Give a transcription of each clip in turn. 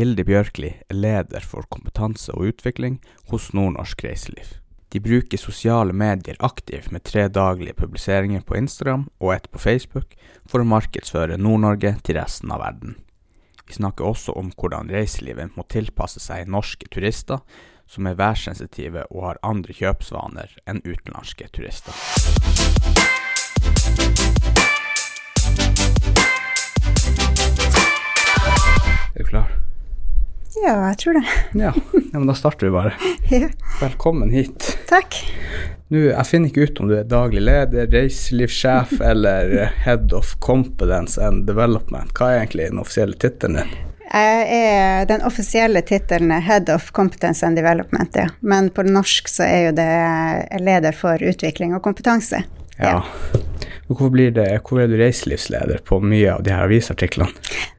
Hilde Bjørkli er leder for kompetanse og utvikling hos Nordnorsk Reiseliv. De bruker sosiale medier aktivt med tre daglige publiseringer på Instagram og ett på Facebook for å markedsføre Nord-Norge til resten av verden. Vi snakker også om hvordan reiselivet må tilpasse seg norske turister som er værsensitive og har andre kjøpsvaner enn utenlandske turister. Er du klar? Ja, jeg tror det. Ja, ja men da starter vi bare. Ja. Velkommen hit. Takk. Nå, Jeg finner ikke ut om du er daglig leder, reiselivssjef eller Head of Competence and Development. Hva er egentlig den offisielle tittelen din? Jeg er den offisielle tittelen er Head of Competence and Development, ja. Men på norsk så er jo det leder for utvikling og kompetanse. Ja. Men Hvorfor, blir det, hvor er du reiselivsleder på mye av de her avisartiklene?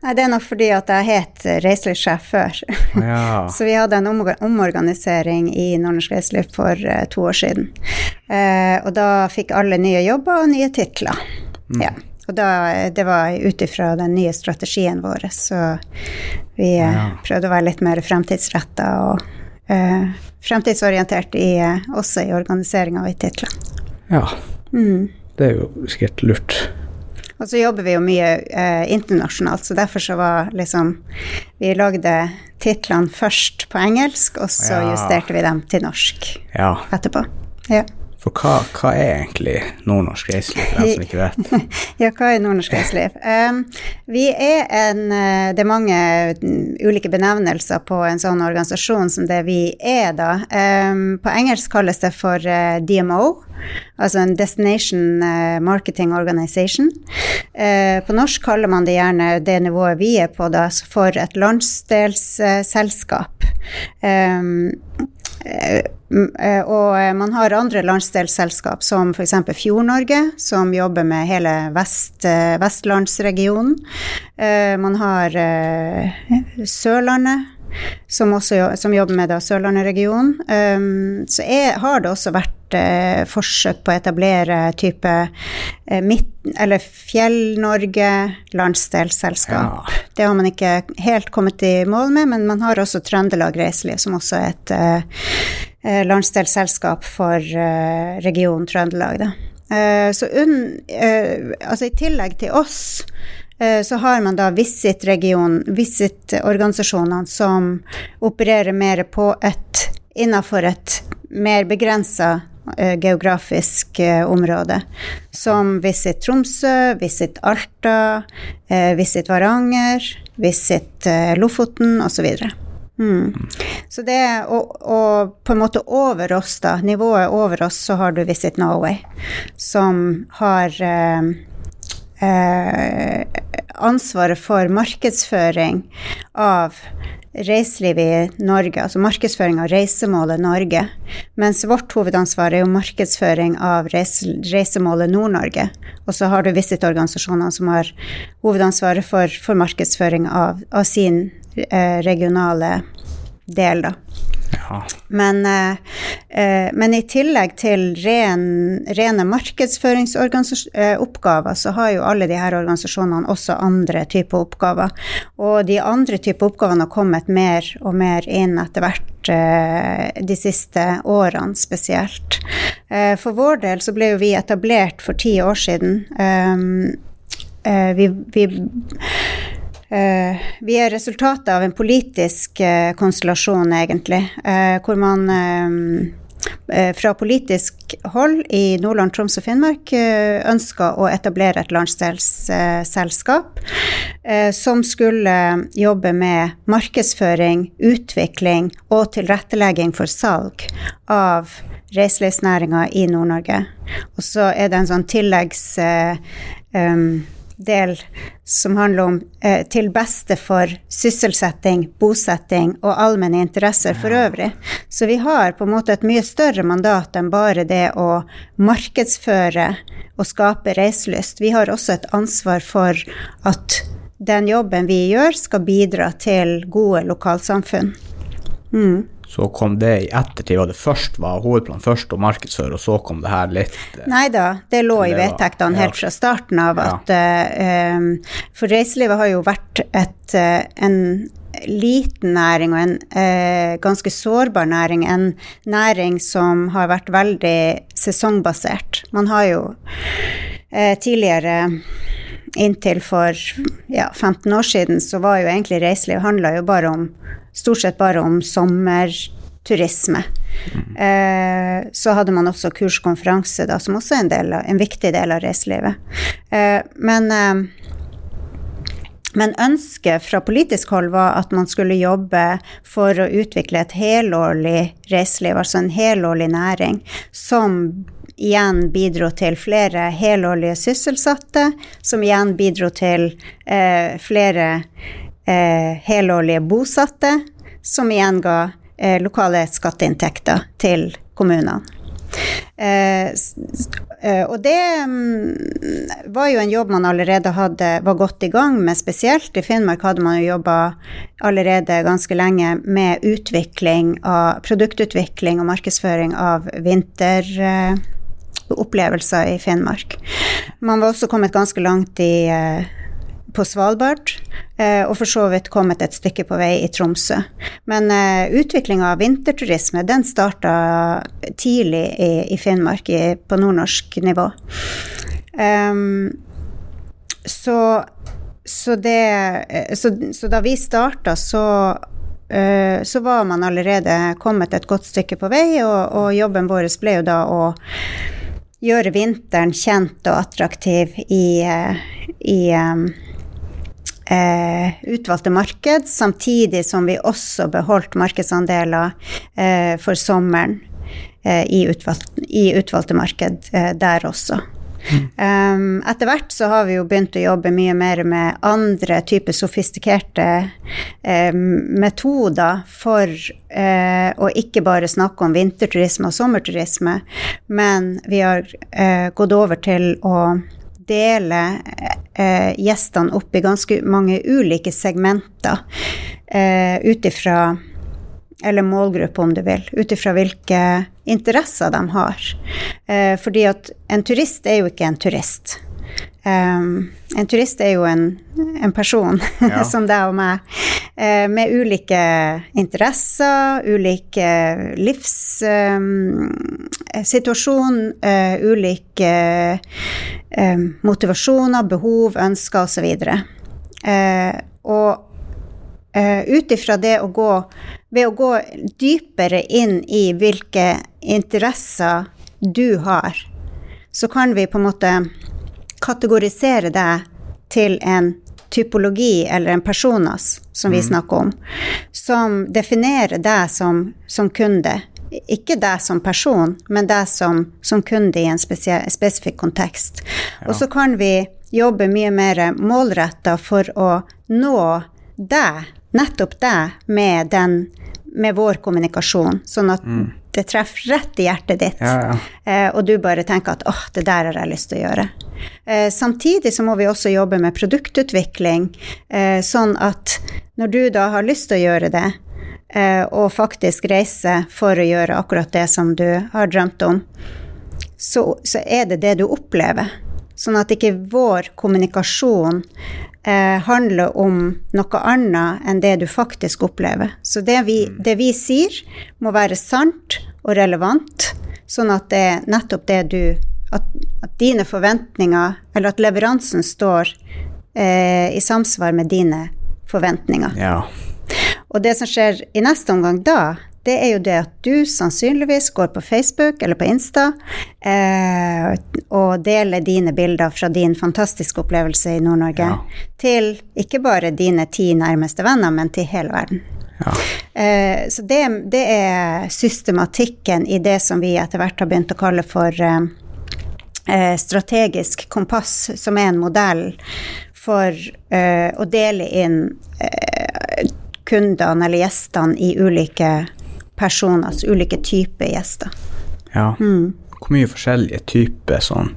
Nei, det er nok fordi at jeg het reiselivssjef før. Ja. Så vi hadde en omorganisering i Nordnorsk Reiseliv for eh, to år siden. Eh, og da fikk alle nye jobber og nye titler. Ja. Og da, det var ut ifra den nye strategien vår, så vi eh, Ja. prøvde å være litt mer fremtidsretta og eh, fremtidsorientert i, eh, også i organiseringa og i titlene. ja. Mm. Det er jo sikkert lurt. Og så jobber vi jo mye eh, internasjonalt, så derfor så var liksom Vi lagde titlene først på engelsk, og så Ja. justerte vi dem til norsk Ja. etterpå. Ja. For hva, hva er egentlig nordnorsk reiseliv, for dem som ikke vet? ja, hva er nordnorsk reiseliv? Um, vi er en eh, Det er mange mm, ulike benevnelser på en sånn organisasjon som det vi er, da. Um, på engelsk kalles det for eh, DMO. Altså en Destination eh, Marketing Organization. Uh, på norsk kaller man det gjerne det nivået vi er på, da, for et landsdelsselskap. Um, Eh, m- eh, Og eh, man har andre landsdelsselskap, som f.eks. Fjord-Norge, som jobber med hele vest, eh, vestlandsregionen. Eh, Man har eh, Sørlandet, som, også, som jobber med Sørlandet-regionen. Um, Så er, har det også vært uh, forsøk på å etablere type uh, midt, eller Fjell-Norge landsdelsselskap. Ja. Det har man ikke helt kommet i mål med, men man har også Trøndelag Reiseliv, som også er et eh, landsdelsselskap for uh, regionen Trøndelag. Da. Så un, altså I tillegg til oss så har man da Visit-organisasjonene som opererer mer på et innenfor et mer begrensa eh, geografisk eh, område, som Visit Tromsø, Visit Alta, eh, Visit Varanger, Visit eh, Lofoten osv. Mm. Så det og, og på en måte over oss, da, nivået over oss, så har du Visit Norway, som har eh, eh, ansvaret for markedsføring av reiseliv i Norge, altså markedsføring av reisemålet Norge, mens vårt hovedansvar er jo markedsføring av reise, reisemålet Nord-Norge. Og så har du Visit-organisasjonene som har hovedansvaret for, for markedsføring av, av sin eh, regionale del, da. Ja. Men, eh, eh, men i tillegg til ren, rene markedsføringsoppgaver, så har jo alle de her organisasjonene også andre typer oppgaver. Og de andre typer oppgavene har kommet mer og mer inn etter hvert eh, de siste årene spesielt. Eh, For vår del så ble jo vi etablert for ti år siden. Eh, vi, vi Eh, vi er resultatet av en politisk eh, konstellasjon, egentlig, eh, hvor man eh, eh, fra politisk hold i Nordland, Troms og Finnmark eh, ønska å etablere et landsdelsselskap eh, som skulle jobbe med markedsføring, utvikling og tilrettelegging for salg av reiselivsnæringa i Nord-Norge. Og så er det en sånn tilleggs... eh, em, del som handler om eh, til beste for sysselsetting, bosetting og allmenne interesser for øvrig. Så vi har på en måte et mye større mandat enn bare det å markedsføre og skape reiselyst. Vi har også et ansvar for at den jobben vi gjør, skal bidra til gode lokalsamfunn. Mm. Så kom det i ettertid, og det først var hovedplanen først å markedsføre, og så kom det her litt eh, Nei da, det lå i vedtektene helt fra starten av at ja. uh, For reiselivet har jo vært et, uh, en, liten næring og en eh, ganske sårbar næring. En næring som har vært veldig sesongbasert. Man har jo eh, tidligere Inntil for ja, 15 år siden så var jo egentlig reiseliv handla jo bare om Stort sett bare om sommerturisme. Mm. Eh, så hadde man også kurskonferanse, da, som også er en, del, en viktig del av reiselivet. Eh, men eh, men ønsket fra politisk hold var at man skulle jobbe for å utvikle et helårlig reiseliv, altså en helårlig næring, som igjen bidro til flere helårlige sysselsatte, som igjen bidro til eh, flere eh, helårlige bosatte, som igjen ga eh, lokale skatteinntekter til kommunene. Eh, eh, og det mm, var jo en jobb man allerede hadde, var godt i gang med. Spesielt i Finnmark hadde man jo jobba allerede ganske lenge med utvikling av produktutvikling og markedsføring av vinteropplevelser i Finnmark. Man var også kommet ganske langt i på Svalbard, eh, og for så vidt kommet et stykke på vei i Tromsø. Men uh, eh, utviklinga av vinterturisme den starta tidlig i, i Finnmark, i, på nordnorsk nivå. Um, så, så, det, eh, så, så da vi starta, så så var man allerede kommet et godt stykke på vei, og, og jobben vår ble jo da å gjøre vinteren kjent og attraktiv i, i eh, utvalgte marked, samtidig som vi også beholdt markedsandeler uh, for sommeren uh, i, utvalgte, i, utvalgte marked eh, der også. Um, etter hvert så har vi jo begynt å jobbe mye mer med andre typer sofistikerte um, metoder for uh, å ikke bare snakke om vinterturisme og sommerturisme, men vi har uh, gått over til å dele uh, gjestene opp i ganske mange ulike segmenter uh, ut ifra eller målgruppe, om du vil, ut ifra hvilke interesser de har. Eh, fordi at en turist er jo ikke en turist. Um, en turist er jo en, en person, ja. som deg og meg, uh, med ulike interesser, ulike livssituasjon, um, uh, ulike um, motivasjoner, behov, ønsker osv. Uh, og uh, ut ifra det å gå Ved å gå dypere inn i hvilke interesser du har, så kan vi på en måte kategorisere deg til en typologi eller en personas, som vi mm. snakker om, som definerer deg som, som kunde. Ikke deg som person, men deg som, som kunde i en spesifikk kontekst. Ja. Og så kan vi jobbe mye mer målretta for å nå deg, nettopp deg, med, den, med vår kommunikasjon, sånn at mm. det treffer rett i hjertet ditt, ja, ja. Eh, og du bare tenker at åh, det der har jeg lyst til å gjøre. Eh, samtidig så må vi også jobbe med produktutvikling, eh, sånn at når du da har lyst til å gjøre det, eh, og faktisk reise for å gjøre akkurat det som du har drømt om, så, så er det det du opplever. Sånn at ikke vår kommunikasjon eh, handler om noe annet enn det du faktisk opplever. Så det vi, mm. det vi sier, må være sant og relevant, sånn at det er nettopp det du at, at dine forventninger, eller at leveransen står eh, i samsvar med dine forventninger. Ja. Og det som skjer i neste omgang da, det er jo det at du sannsynligvis går på Facebook eller på Insta eh, og deler dine bilder fra din fantastiske opplevelse i Nord-Norge ja. til ikke bare dine ti nærmeste venner, men til hele verden. Ja. Eh, så det, det, er systematikken i det som vi etter hvert har begynt å kalle for eh, eh, strategisk kompass, som er en modell for eh, å dele inn eh, kundene eller gjestene i ulike personer, altså ulike typer gjester. Ja. Mm. Hvor mye forskjellige typer sånn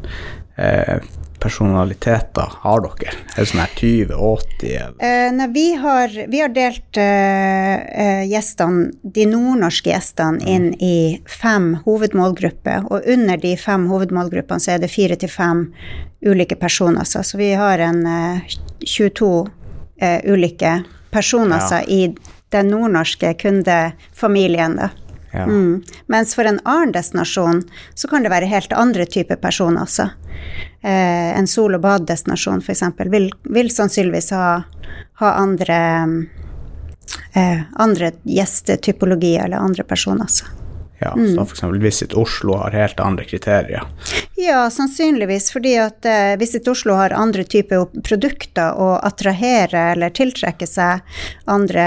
eh, personaliteter har dere? Er det sånn her 20-80? Eh, nei, vi har, vi har delt eh, gjestene, de nordnorske gjestene, mm. inn i fem hovedmålgrupper. Og under de fem hovedmålgruppene så er det fire til fem ulike personer. Så, vi har en eh, 22 ulike personer Ja. i den nordnorske kundefamilien, da. Ja. Mm. Mens for en annen destinasjon så kan det være helt andre typer personer også. Eh, en sol- og baddestinasjon f.eks. Vil, vil sannsynligvis ha, ha andre, eh, andre gjestetypologier eller andre personer også. ja. Så for eksempel Visit Oslo har helt andre kriterier. Ja, sannsynligvis fordi at eh, Visit Oslo har andre typer produkter å attrahere eller tiltrekke seg andre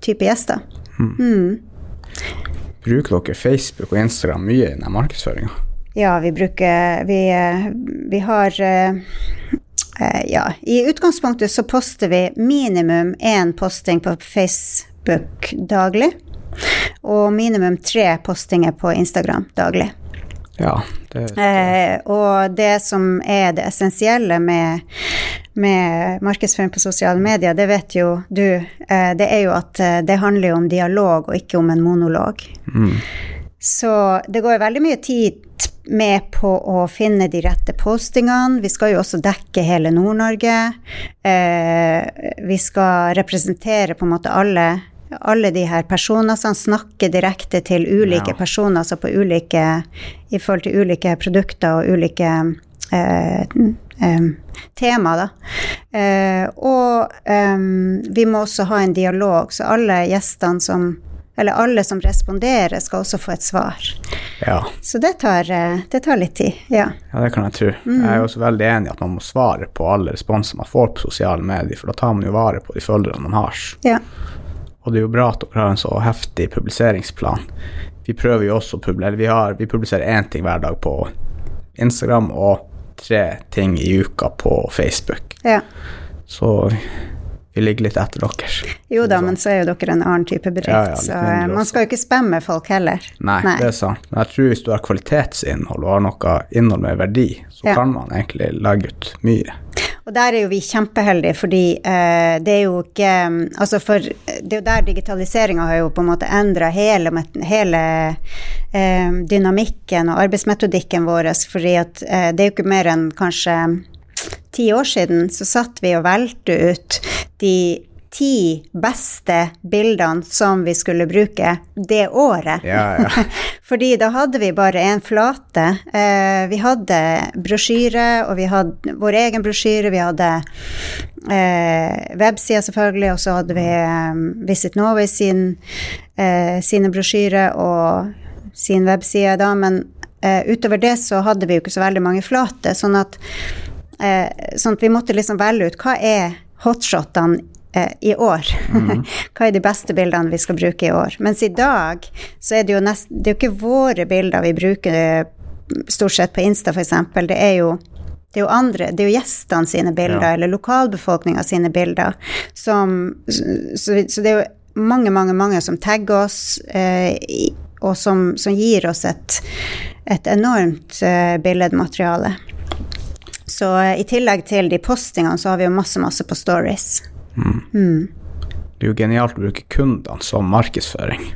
typer gjester. Bruker dere Facebook og Instagram mye i denne markedsføringa? Ja, vi bruker Vi, vi har eh, eh, Ja, i utgangspunktet så poster vi minimum én posting på Facebook daglig. Og minimum tre postinger på Instagram daglig. Ja, det Eh, og det som er det essensielle med, med markedsføring på sosiale medier, det vet jo du, eh, det er jo at eh, det handler jo om dialog og ikke om en monolog. Så det går veldig mye tid med på å finne de rette postingene. Vi skal jo også dekke hele Nord-Norge. Eh, vi skal representere på en måte alle, alle de her personene som snakker direkte til ulike Ja. personer, altså på ulike I forhold til ulike produkter og ulike eh, eh, tema, da. Eh, og eh, vi må også ha en dialog, så alle gjestene som eller alle som responderer, skal også få et svar. ja. Så det tar, eh, det tar litt tid, ja. ja, det kan jeg tro. Jeg er også veldig enig i at man må svare på alle responser man får på sosiale medier, for da tar man jo vare på de følgerne man har. ja. Og det er jo bra at dere har en så heftig publiseringsplan. Vi prøver jo også å publisere, vi, har, vi publiserer én ting hver dag på Instagram og tre ting i uka på Facebook. ja. Så vi ligger litt etter dere. Jo da, men så er jo dere en annen type bedrift, Ja, ja, så eh, man skal jo ikke spamme folk heller. Nei, det er sant. Men jeg tror hvis du har kvalitetsinnhold og har noe innhold med verdi, så Ja. kan man egentlig legge ut mye. Og der er jo vi kjempeheldige, fordi eh, det er jo ikke Altså for det er jo der digitaliseringa har jo på en måte endra hele, hele eh, dynamikken og arbeidsmetodikken vår, fordi at eh, det er jo ikke mer enn kanskje ti år siden så satt vi og valgte ut de ti beste bildene som vi skulle bruke det året. Ja, ja. Fordi da hadde vi bare en flate. Eh, vi hadde brosjyre, og vi hadde vår egen brosjyre. Vi hadde eh, websida, selvfølgelig, og så hadde vi eh, Visit Norway sin, eh, sine brosjyrer og sin webside, da. Men eh, utover det så hadde vi jo ikke så veldig mange flate. Sånn at, eh, sånn at vi måtte liksom velge ut hva er hotshotene eh, i år. Hva er de beste bildene vi skal bruke i år? Mens i dag så er det jo nesten det er jo ikke våre bilder vi bruker eh, stort sett på Insta, f.eks. Det er jo det er jo andre, det er jo gjestene sine bilder, Ja. eller lokalbefolkninga sine bilder, som så, så det er jo mange, mange, mange som tagger oss, eh, og som, som gir oss et, et enormt eh, billedmateriale. Så eh, i tillegg til de postingene, så har vi jo masse, masse på stories. Det er jo genialt å bruke kundene som markedsføring.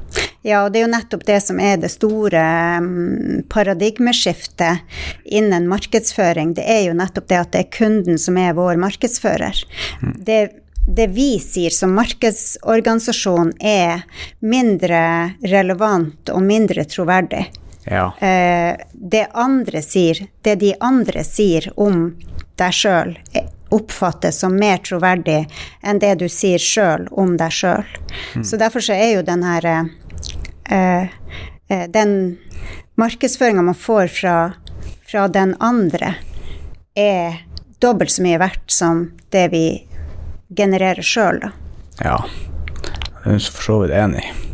Ja, og det er jo nettopp det som er det store mm, paradigmeskiftet innen markedsføring. Det er jo nettopp det at det er kunden som er vår markedsfører. Det, det vi sier som markedsorganisasjon er mindre relevant og mindre troverdig. Ja. Eh, det andre sier, det de andre sier om deg sjøl, oppfattes som mer troverdig enn det du sier sjøl om deg sjøl. Så derfor så er jo den her eh, eh, Den markedsføringa man får fra, fra den andre, er dobbelt så mye verdt som det vi genererer sjøl, da. ja. Det er jeg for så vidt enig i.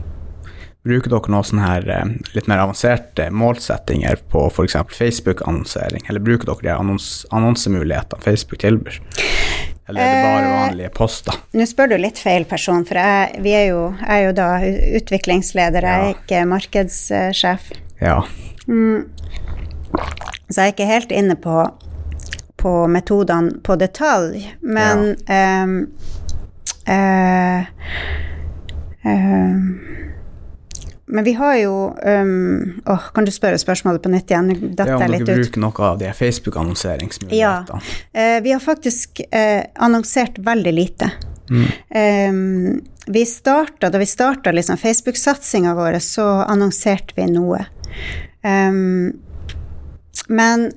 Bruker dere noen sånne her eh, litt mer avanserte målsettinger på f.eks. Facebook-annonsering, eller bruker dere de annons annonsemulighetene Facebook tilbyr? Eller er det bare Eh, vanlige poster? Nå spør du litt feil person, for jeg, vi er jo, jeg er jo da utviklingsleder, jeg er ikke markedssjef. Ja. Så jeg er ikke helt inne på, på metodene på detalj, men ja. eh, ehm, Men vi har jo um, åh, Kan du spørre spørsmålet på nytt igjen? Det datt er om dere bruker noe av de Facebook-annonseringsmulighetene. Eh, vi har faktisk uh, annonsert veldig lite. Um, vi starta, da vi starta liksom Facebook-satsinga vår, så annonserte vi noe. Um, men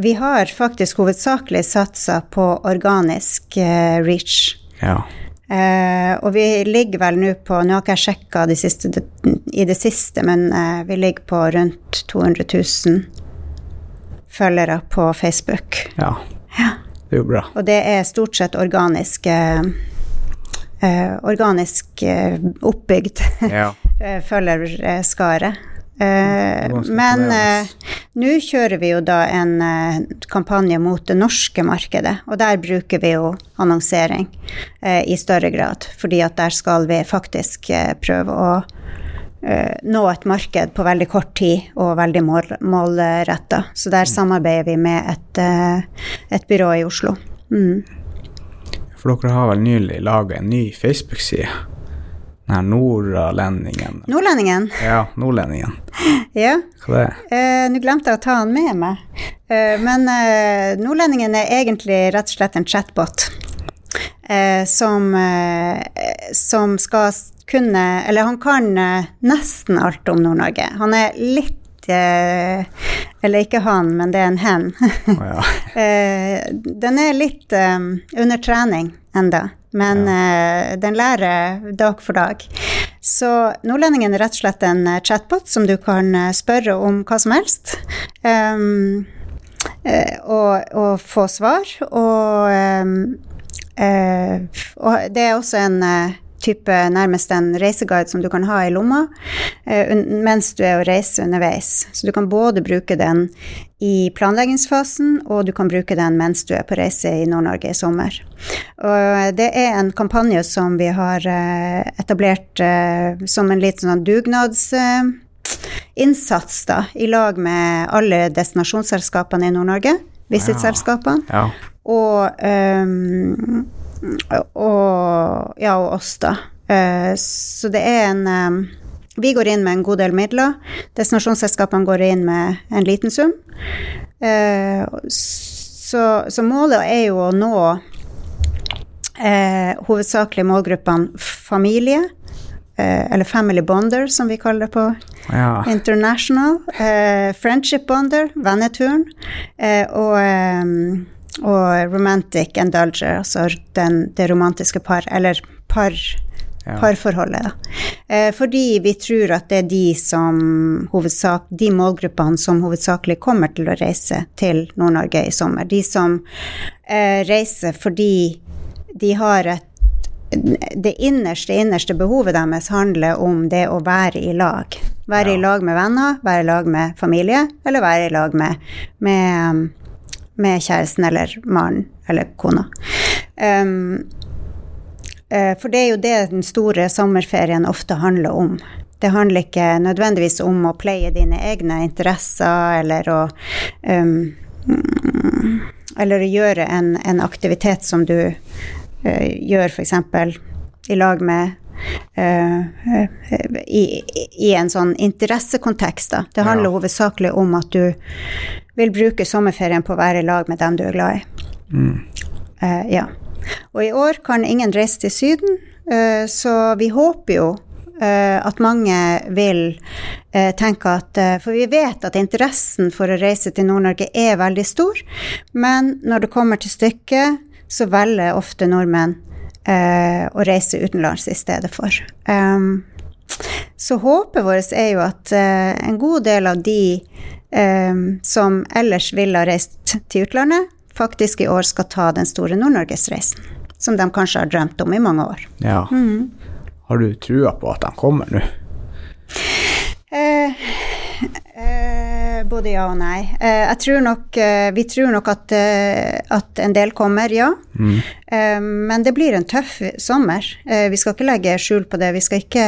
vi har faktisk hovedsakelig satsa på organisk uh, reach. Ja. Uh, og vi ligger vel nå på Nå har ikke jeg sjekka de i det siste, men eh, vi ligger på rundt 200 000 følgere på Facebook. ja. Ja. Det er jo bra. Og det er stort sett organisk eh, Organisk oppbygd Ja. følgerskare. Ganske men imponerende. nå kjører vi jo da en eh, kampanje mot det norske markedet, og der bruker vi jo annonsering eh, i større grad, fordi at der skal vi faktisk eh, prøve å eh, nå et marked på veldig kort tid og veldig mål, målretta. Så der samarbeider vi med et, eh, et byrå i Oslo. Mm. For dere har vel nylig laga en ny Facebook-side? Den her nordlendingen. Nordlendingen, Ja, Nordlendingen. ja. Hva det er Eh, Nå glemte jeg å ta han med meg. Eh, men eh, Nordlendingen er egentlig rett og slett en chatbot. Eh, som, eh, som skal kunne Eller han kan eh, nesten alt om Nord-Norge. Han er litt Eller ikke han, men det er en hen. Oh, ja. Den er litt under trening enda, men eh, den lærer dag for dag. Så Nordlendingen er rett og slett en eh, chatbot som du kan eh, spørre om hva som helst. Um, og, og få svar. Og, um, uh, og det er også en type nærmest en reiseguide som du kan ha i lomma eh, mens du er å reise underveis. Så du kan både bruke den i planleggingsfasen, og du kan bruke den mens du er på reise i Nord-Norge i sommer. Og det er en kampanje som vi har eh, etablert eh, som en liten sånn dugnads... eh, innsats da, i lag med alle destinasjonsselskapene i Nord-Norge, Visitselskapene. ja. og, ehm, og, ja, og oss, da. Eh, så det er en ehm, Vi går inn med en god del midler. Destinasjonsselskapene går inn med en liten sum. Eh, så, så målet er jo å nå eh, hovedsakelig målgruppene familie, eh, eller family bonder, som vi kaller det på ja. International, eh, Friendship Bonder, venneturen, eh, og, eh, og Romantic Indulger, altså den, det romantiske par, eller par, Ja. parforholdet. Eh, fordi vi tror at det er de som hovedsak, de målgruppene som hovedsakelig kommer til å reise til Nord-Norge i sommer. De som eh, reiser fordi de har et det innerste, innerste behovet deres handler om det å være i lag. Være Ja. i lag med venner, være i lag med familie, eller være i lag med, med, med kjæresten eller mannen eller kona. Um, uh, for det er jo det den store sommerferien ofte handler om. Det handler ikke nødvendigvis om å pleie dine egne interesser eller å um, Eller å gjøre en, en aktivitet som du uh, gjør f.eks. i lag med eh, eh, i, i en sånn interessekontekst. Da. Det handler Ja. hovedsakelig om at du vil bruke sommerferien på å være i lag med dem du er glad i. Mm. Eh, ja. Og i år kan ingen reise til Syden, eh, så vi håper jo eh, at mange vil eh, tenke at For vi vet at interessen for å reise til Nord-Norge er veldig stor, men når det kommer til stykket, så velger ofte nordmenn eh, å reise utenlands i stedet for. Så håpet vårt er jo at eh, en god del av de som ellers ville ha reist til utlandet, faktisk i år skal ta den store Nord-Norgesreisen. Som de kanskje har drømt om i mange år. ja. Har du trua på at de kommer nå? Eh, eh, både ja og nei. Eh, jeg tror nok, eh, vi tror nok at, eh, at en del kommer, ja. Mm. Eh, men det blir en tøff sommer. Eh, vi skal ikke legge skjul på det. Vi skal ikke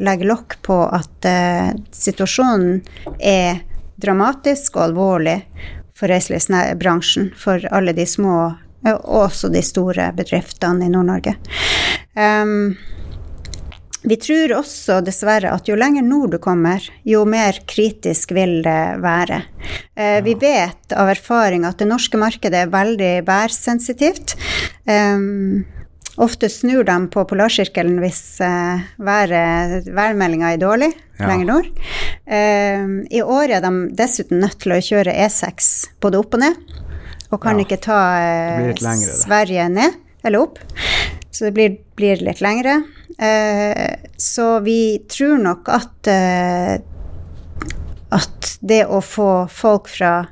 legge lokk på at eh, situasjonen er dramatisk og alvorlig for reiselivsbransjen, for alle de små eh, og også de store bedriftene i Nord-Norge. Um, vi tror også dessverre at jo lenger nord du kommer, jo mer kritisk vil det være. Eh, Vi vet av erfaring at det norske markedet er veldig værsensitivt. Um, ofte snur de på polarsirkelen hvis uh, værmeldinga er dårlig Ja. lenger nord. Eh, I år er de dessuten nødt til å kjøre E6 både opp og ned, og kan Ja. ikke ta eh, litt lengre. Sverige ned eller opp. Så det blir, blir litt lengre. Eh, så vi tror nok at eh, at det å få folk fra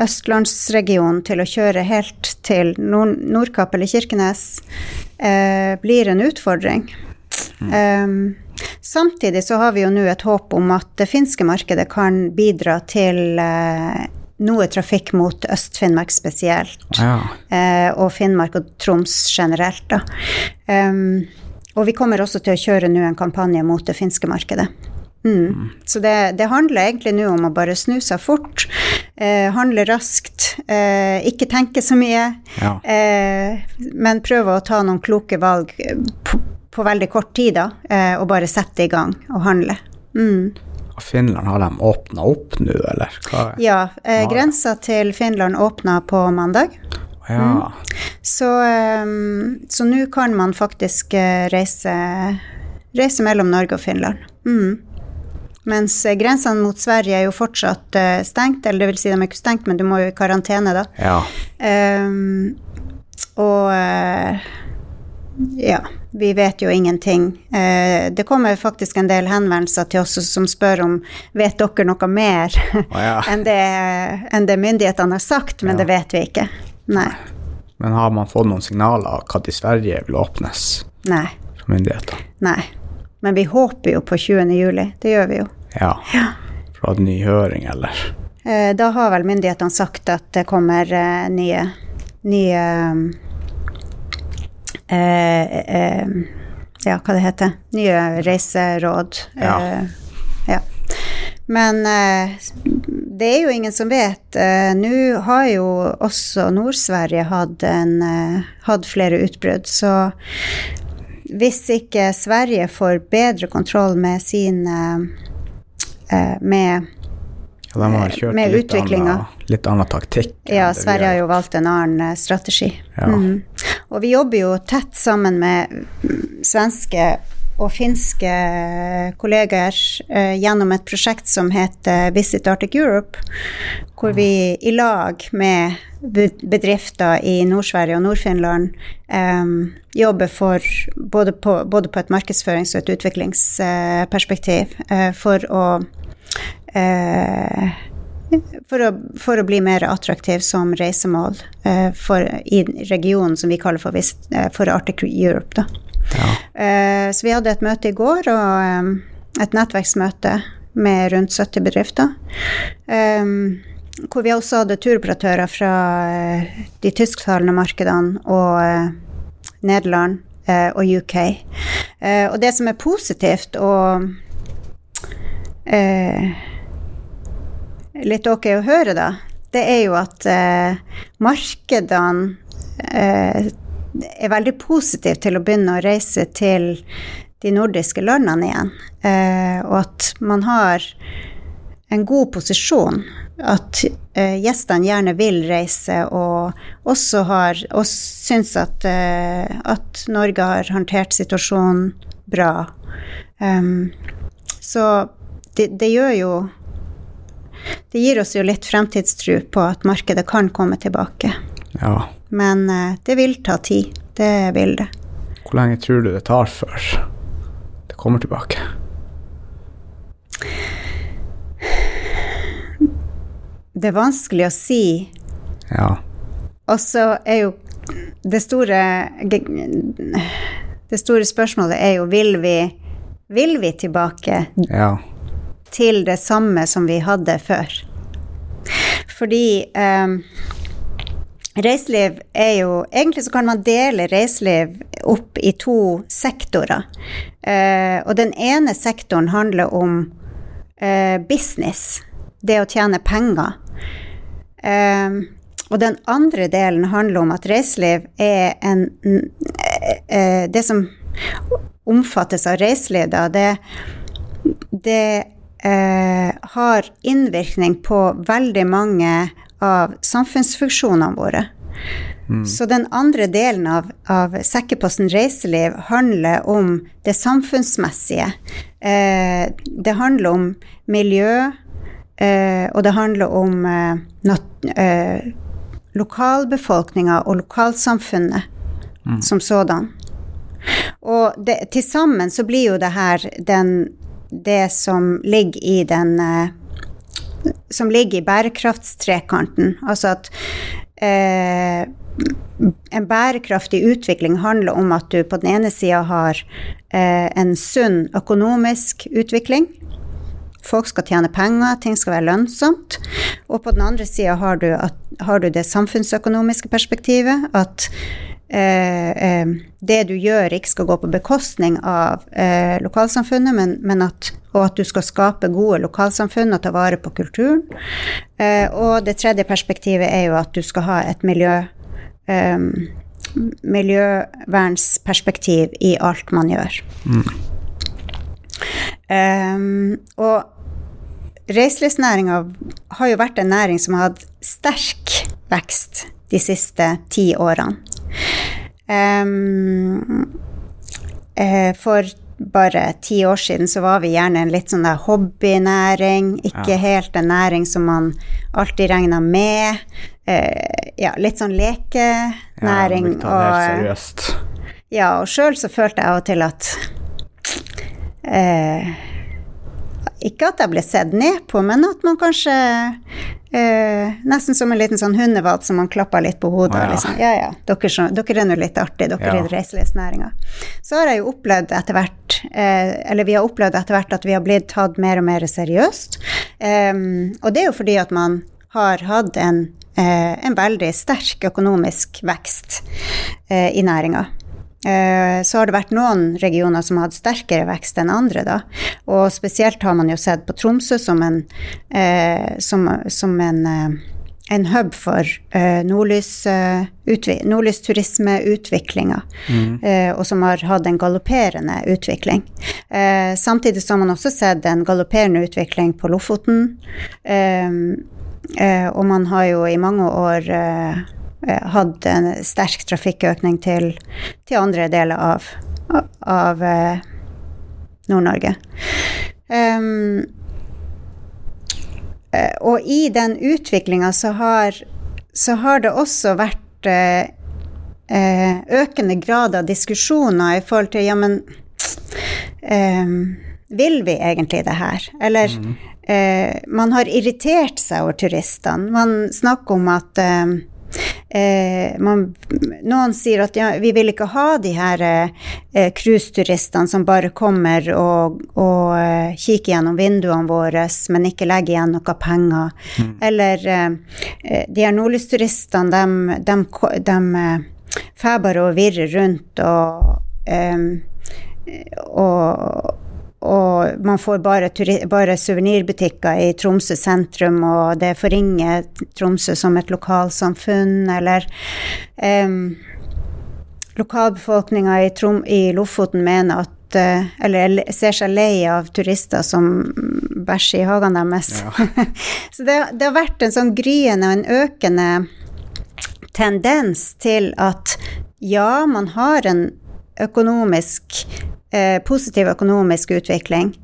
østlandsregionen til å kjøre helt til Nord Nordkapp eller Kirkenes eh, blir en utfordring. Um, samtidig så har vi jo nå et håp om at det finske markedet kan bidra til eh, noe trafikk mot Øst-Finnmark spesielt, Ja. eh, og Finnmark og Troms generelt, da. Um, og vi kommer også til å kjøre nå en kampanje mot det finske markedet. Mm. Så det, det handler egentlig nå om å bare snu seg fort, eh, handle raskt, eh, ikke tenke så mye, Ja. eh, men prøve å ta noen kloke valg på, på veldig kort tid, da, eh, og bare sette i gang og handle. Mm. Finland, har de åpna opp nå, eller? Hva? Ja, eh, grensa til Finland åpna på mandag. Ja. Så, ehm, så nå kan man faktisk eh, reise, reise mellom Norge og Finland. Mm. Mens eh, grensene mot Sverige er jo fortsatt eh, stengt, eller det vil si de er ikke stengt, men du må jo i karantene, da. ja. Um, og ja, vi vet jo ingenting. Det kommer faktisk en del henvendelser til oss som spør om vet dere noe mer oh, ja. enn, det, enn det myndighetene har sagt, men Ja. det vet vi ikke. Nei. Men har man fått noen signaler hva i Sverige vil åpnes Nei. fra myndighetene? Nei. Men vi håper jo på 20. juli. Det gjør vi jo. Ja. Fra en ny høring, eller? Eh, Da har vel myndighetene sagt at det kommer eh, nye nye eh, eh, Ja, hva det heter Nye reiseråd. Ja. Eh, ja. Men eh, det er jo ingen som vet. Eh, Nå har jo også Nord-Sverige hatt, eh, hatt flere utbrudd, så hvis ikke Sverige får bedre kontroll med sin eh, med Ja, de har kjørt Med litt utviklinga. annen, litt annen taktikk. Ja, Sverige har jo valgt en annen strategi. Ja. Mm. Og vi jobber jo tett sammen med svenske og finske kollegaer eh, gjennom et prosjekt som heter Visit Arctic Europe, hvor vi i lag med bedrifter i Nord-Sverige og Nord-Finland eh, jobber for både på, både på et markedsførings- og et utviklingsperspektiv eh, for å eh, for å, for å bli mer attraktiv som reisemål eh, for, i regionen som vi kaller for, eh, for Arctic Europe. Da. Ja. Eh, så vi hadde et møte i går, og et nettverksmøte med rundt 70 bedrifter. Hvor vi også hadde turoperatører fra eh, de tysktalende markedene og eh, Nederland og UK. Og det som er positivt og litt ok å høre, da, det er jo at markedene er veldig positiv til å begynne å reise til de nordiske landene igjen. Eh, og at man har en god posisjon. At eh, gjestene gjerne vil reise, og også har og syns at, eh, at Norge har håndtert situasjonen bra. Um, så det, det gjør jo Det gir oss jo litt fremtidstro på at markedet kan komme tilbake. ja. Men eh, det vil ta tid. Det vil det. Hvor lenge tror du det tar før det kommer tilbake? Det er vanskelig å si. Ja. Og så er jo det store Det store spørsmålet er jo vil vi, vil vi tilbake Ja. til det samme som vi hadde før? Fordi eh, reiseliv er jo Egentlig så kan man dele reiseliv opp i to sektorer. Eh, og den ene sektoren handler om eh, business, det å tjene penger. Eh, og den andre delen handler om at reiseliv er en eh, Det som omfattes av reiseliv, da, det, det eh, har innvirkning på veldig mange av samfunnsfunksjonene våre. Mm. Så den andre delen av, av Sekkeposten reiseliv handler om det samfunnsmessige. Eh, det handler om miljø, eh, og det handler om eh, eh lokalbefolkninga og lokalsamfunnet mm. som sådan. Og til sammen så blir jo det her den, det som ligger i den eh, Som ligger i bærekraftstrekanten. Altså at eh, en bærekraftig utvikling handler om at du på den ene sida har eh, en sunn økonomisk utvikling. Folk skal tjene penger, ting skal være lønnsomt. Og på den andre sida har, har, du det samfunnsøkonomiske perspektivet. At det du gjør, ikke skal gå på bekostning av eh, lokalsamfunnet, men, men at, og at du skal skape gode lokalsamfunn og ta vare på kulturen. Eh, og det tredje perspektivet er jo at du skal ha et miljø miljøvernsperspektiv i alt man gjør. Mm. Um, og reiselivsnæringa har jo vært en næring som har hatt sterk vekst de siste ti årene. Um, for bare ti år siden så var vi gjerne en litt sånn der hobbynæring, ikke ja. helt en næring som man alltid regna med eh, ja, litt sånn lekenæring. Ja, og, seriøst. Ja, og sjøl så følte jeg av og til at eh, Ikke at jeg ble sett ned på, men at man kanskje eh, Nesten som en liten sånn hundevalp som man klappa litt på hodet. Ah, ja. Liksom. ja, ja, dere, så, dere er nå litt artige, dere ja. i reiselivsnæringa. Så har jeg jo opplevd etter hvert, eh, eller vi har opplevd etter hvert at vi har blitt tatt mer og mer seriøst. Eh, og det er jo fordi at man har hatt en Eh, en veldig sterk økonomisk vekst eh, i næringa. Eh, så har det vært noen regioner som har hatt sterkere vekst enn andre, da. Og spesielt har man jo sett på Tromsø som en, som, som en, en hub for nordlysturismeutviklinga, mm. og som har hatt en galopperende utvikling. samtidig så har man også sett en galopperende utvikling på Lofoten. Eh, og man har jo i mange år eh, eh, hatt en sterk trafikkøkning til, til andre deler av, av Nord-Norge. Um, og i den utviklinga så, så, har det også vært eh, økende grad av diskusjoner i forhold til ja, men eh, Vil vi egentlig det her? Eller mm eh, Man har irritert seg over turistene. Man snakker om at eh, eh, man, noen sier at ja, vi vil ikke ha de her eh, som bare kommer og, og uh, kikker gjennom vinduene våre, men ikke legger igjen noe penger. Mm. Eller uh, de her nordlysturistene, de, de, de, de bare og virrer rundt og, og og man får bare, bare suvenirbutikker i Tromsø sentrum, og det forringer Tromsø som et lokalsamfunn, eller um, Lokalbefolkninga i, i, Lofoten mener at uh, Eller ser seg lei av turister som bæsjer i hagene deres. Ja. Så det, det, har vært en sånn gryende og en økende tendens til at ja, man har en økonomisk eh, positiv økonomisk utvikling.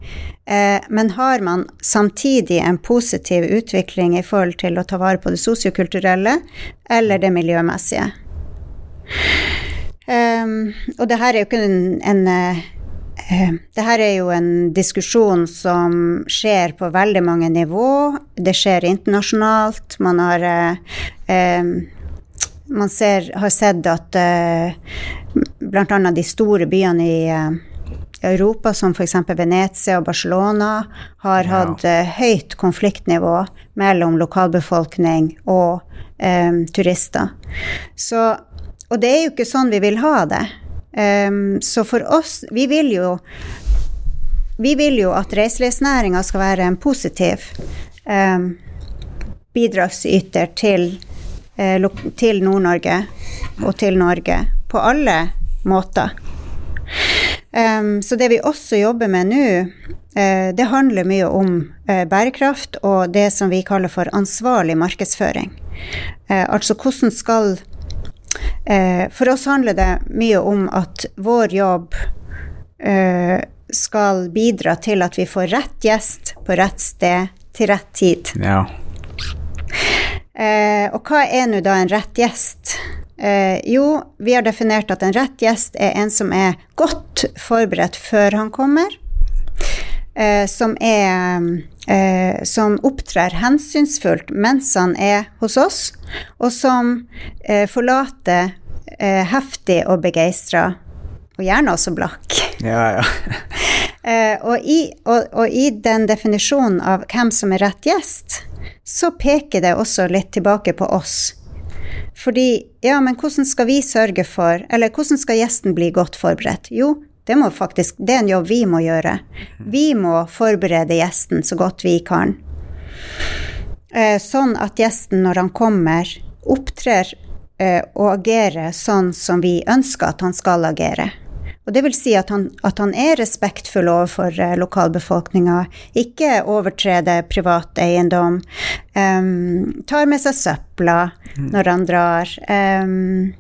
Eh, men har man samtidig en positiv utvikling i forhold til å ta vare på det sosiokulturelle eller det miljømessige? Um, og det her er jo ikke en, en uh, det her er jo en diskusjon som skjer på veldig mange nivå. Det skjer internasjonalt. Man har uh, man ser, har sett at uh, bl.a. de store byene i Europa, som f.eks. Venezia og Barcelona, har ja. hatt uh, høyt konfliktnivå mellom lokalbefolkning og um, turister. Så, og det er jo ikke sånn vi vil ha det. Um, så for oss Vi vil jo vi vil jo at reiselivsnæringa skal være en positiv um, bidragsyter til, uh, til Nord-Norge og til Norge på alle måter. Um, så det vi også jobber med nå, uh, det handler mye om uh, bærekraft og det som vi kaller for ansvarlig markedsføring. Uh, altså hvordan skal For oss handler det mye om at vår jobb skal bidra til at vi får rett gjest på rett sted til rett tid. Ja. Og hva er nå da en rett gjest? Eh, jo, vi har definert at en rett gjest er en som er godt forberedt før han kommer. Eh, som er eh, Som opptrer hensynsfullt mens han er hos oss, og som eh, forlater eh, heftig og begeistra, og gjerne også blakk. Ja, ja. Eh, og, i, og, og i den definisjonen av hvem som er rett gjest, så peker det også litt tilbake på oss. Fordi, ja, men hvordan skal vi sørge for Eller hvordan skal gjesten bli godt forberedt? Jo, det, må faktisk, det er en jobb vi må gjøre. Vi må forberede gjesten så godt vi kan. Eh, sånn at gjesten, når han kommer, opptrer eh, og agerer sånn som vi ønsker at han skal agere. Og det vil si at han, at han er respektfull overfor eh, lokalbefolkninga, ikke overtreder privat eiendom, um, tar med seg søpla når han drar. Um,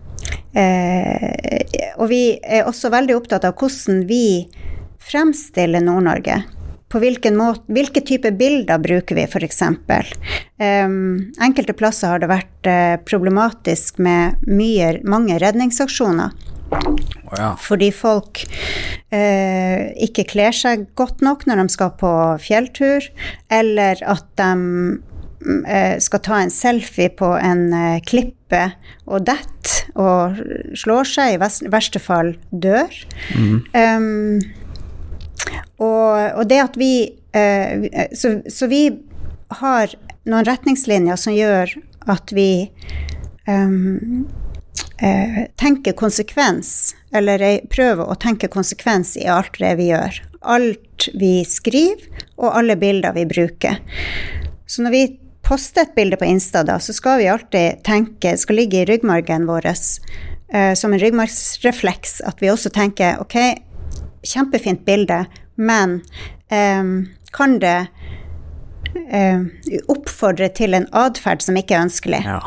eh, og vi er også veldig opptatt av hvordan vi fremstiller Nord-Norge. På hvilken måte, hvilke type bilder bruker vi, f.eks.? Um, enkelte plasser har det vært uh, problematisk med mye, mange redningsaksjoner. Ja. Fordi folk eh, ikke kler seg godt nok når de skal på fjelltur, eller at de mm, eh, skal ta en selfie på en eh, klippe og detter og slår seg, i verste fall dør. Um, og, og det at vi eh, så, så vi har noen retningslinjer som gjør at vi um, eh, tenker konsekvens, eller prøve å tenke konsekvens i alt det vi gjør. Alt vi skriver, og alle bilder vi bruker. Så når vi poster et bilde på Insta, da, så skal vi alltid tenke, skal ligge i ryggmargen vår eh, som en ryggmargsrefleks, at vi også tenker ok, kjempefint bilde, men eh, kan det eh, oppfordre til en atferd som ikke er ønskelig? ja.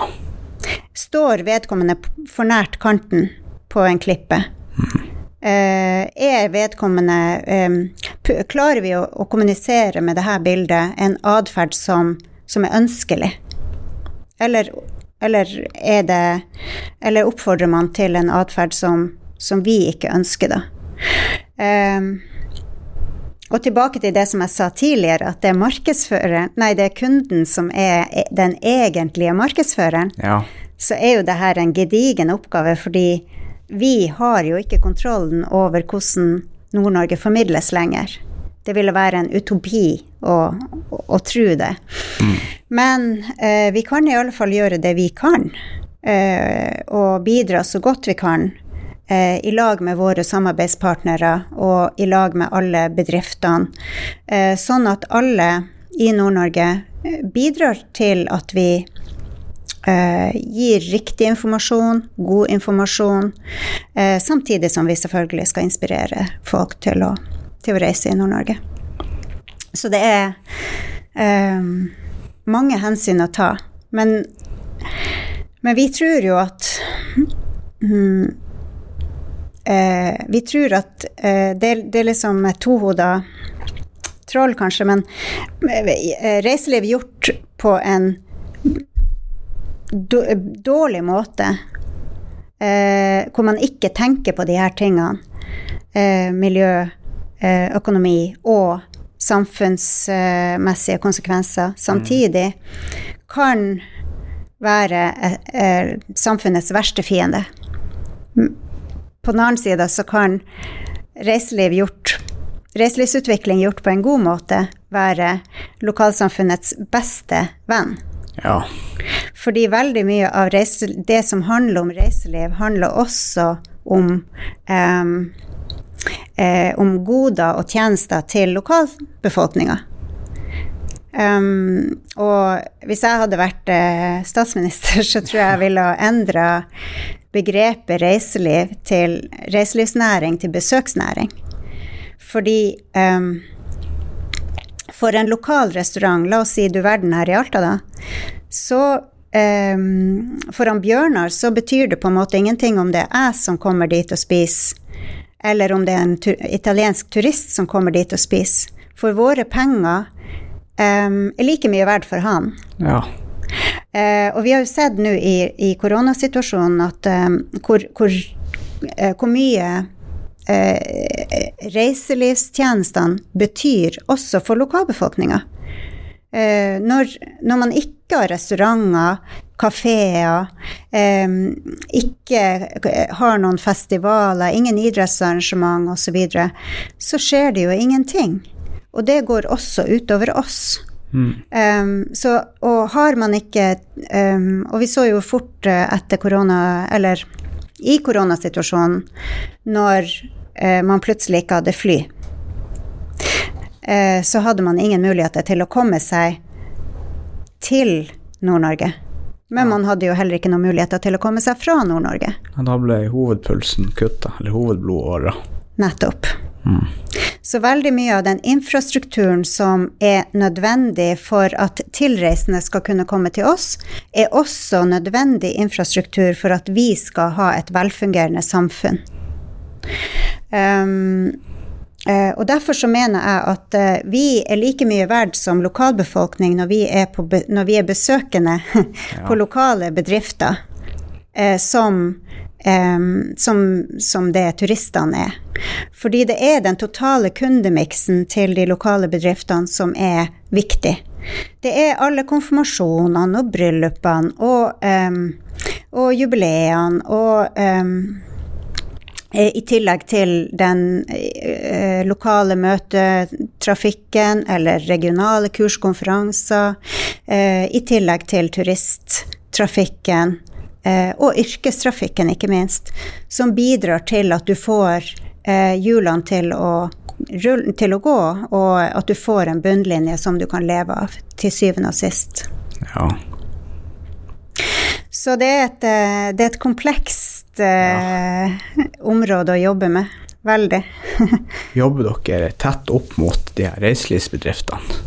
Står vedkommende for nært kanten på en klippe? Uh, er vedkommende um, Klarer vi å, å kommunisere med dette bildet en atferd som, som er ønskelig? Eller, eller er det Eller oppfordrer man til en atferd som, som vi ikke ønsker, da? Eh, og tilbake til det som jeg sa tidligere, at det er markedsføreren Nei, det er kunden som er den egentlige markedsføreren Ja. så er jo det her en gedigen oppgave, fordi vi har jo ikke kontrollen over hvordan Nord-Norge formidles lenger. Det ville være en utopi å, å, å tro det. Men eh, vi kan i alle fall gjøre det vi kan, eh, og bidra så godt vi kan. Eh, I lag med våre samarbeidspartnere og i lag med alle bedriftene. eh, Sånn at alle i Nord-Norge eh, bidrar til at vi gir riktig informasjon, god informasjon, samtidig som vi selvfølgelig skal inspirere folk til å, til å reise i Nord-Norge. Så det er um, mange hensyn å ta. Men, men vi tror jo at mm, eh, Vi tror at eh, det, det er liksom tohoda troll, kanskje, men eh, reiseliv gjort på en dårlig måte, eh, hvor man ikke tenker på de her tingene, eh, miljø, eh, økonomi og samfunnsmessige konsekvenser. Samtidig, kan være eh, eh, samfunnets verste fiende. På den annen side så kan reiseliv gjort reiselivsutvikling gjort på en god måte være lokalsamfunnets beste venn. Ja. Fordi veldig mye av reise, det som handler om reiseliv, handler også om um, eh, om goder og tjenester til lokalbefolkninga. Um, og hvis jeg hadde vært eh, statsminister, så tror jeg jeg ville ha endra begrepet reiseliv til reiselivsnæring til besøksnæring. Fordi um, for en lokal restaurant, la oss si du verden her i Alta, da, så um, for han Bjørnar så betyr det på en måte ingenting om det er jeg som kommer dit og spiser, eller om det er en tu italiensk turist som kommer dit og spiser. For våre penger um, er like mye verdt for han. Ja. Uh, og vi har jo sett nå i, i koronasituasjonen at um, hvor, hvor, uh, hvor mye reiselivstjenestene betyr også for lokalbefolkninga. Når, når, man ikke har restauranter, kafeer, ikke har noen festivaler, ingen idrettsarrangement osv., så, videre, så skjer det jo ingenting. Og det går også utover oss. Mm. Um, så, og har man ikke um, Og vi så jo fort uh, etter korona, eller i koronasituasjonen, når uh, man plutselig ikke hadde fly, uh, så hadde man ingen muligheter til å komme seg til Nord-Norge. Men man hadde jo heller ikke noen muligheter til å komme seg fra Nord-Norge. Da ble hovedpulsen kutta, eller hovedblodåra. Nettopp. Mm. Så veldig mye av den infrastrukturen som er nødvendig for at tilreisende skal kunne komme til oss, er også nødvendig infrastruktur for at vi skal ha et velfungerende samfunn. Um, og Derfor så mener jeg at uh, vi er like mye verdt som lokalbefolkning når vi er, på, når vi er besøkende ja. på lokale bedrifter, uh, som um, som, som, det turistene er. Fordi det er den totale kundemiksen til de lokale bedriftene som er viktig. Det er alle konfirmasjonene og bryllupene og, um, og jubileene og um, i tillegg til den eh, lokale møtetrafikken eller regionale kurskonferanser. Eh, I tillegg til turisttrafikken og yrkestrafikken, ikke minst, som bidrar til at du får eh, hjulene til å, til å gå, og at du får en bunnlinje som du kan leve av til syvende og sist. Ja. Så det er et, eh, det er et komplekst eh, ja. område å jobbe med. Veldig. Jobber dere tett opp mot de her reiselivsbedriftene?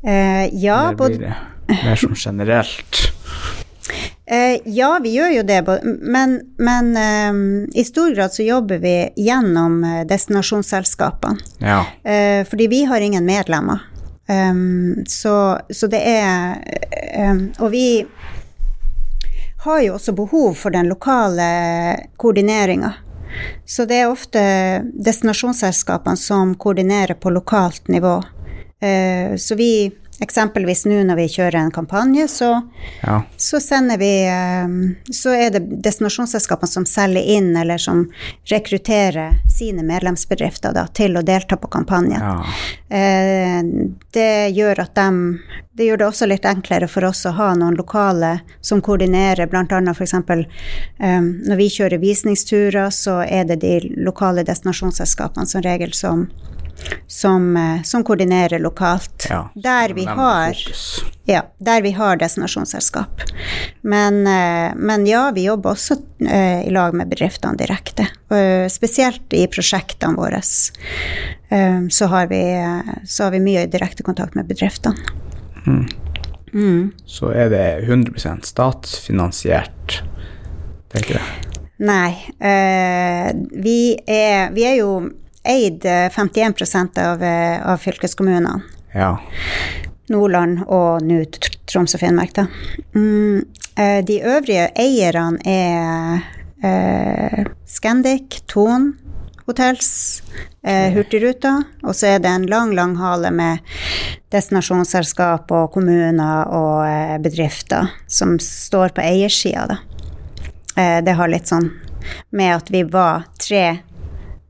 Eh, ja, Eller blir det mer sånn generelt? Eh, ja, vi gjør jo det, men, men eh, i stor grad så jobber vi gjennom eh, destinasjonsselskapene. Ja. Eh, fordi vi har ingen medlemmer. Um, så, så, det er um, Og vi har jo også behov for den lokale koordineringa. Så det er ofte destinasjonsselskapene som koordinerer på lokalt nivå. Så vi Eksempelvis nå når vi kjører en kampanje, så, ja. så sender vi ehm, Så er det destinasjonsselskapene som selger inn, eller som rekrutterer sine medlemsbedrifter da, til å delta på kampanjen. Ja. Eh, det gjør at de Det gjør det også litt enklere for oss å ha noen lokale som koordinerer, bl.a. f.eks. Um, når vi kjører visningsturer, så er det de lokale destinasjonsselskapene som regel som som, eh, som koordinerer lokalt. Ja, der, vi har, ja, der vi har destinasjonsselskap. Men, eh, men, ja, vi jobber også uh, i lag med bedriftene direkte. Spesielt i prosjektene våre så, har vi, så har vi mye direkte kontakt med bedriftene. Mm. Mm. Så er det 100 statsfinansiert, tenker jeg. Nei. vi, er, vi er jo eid 51% av, eh, av fylkeskommunene. Ja. Nordland og nå Troms og Finnmark, da. Mm, eh, de øvrige eierne er eh, Scandic, Thon Hotels, eh, Hurtigruta, og så er det en lang, lang hale med destinasjonsselskap og kommuner og eh, bedrifter som står på eiersida, da. Eh, det har litt sånn med at vi var tre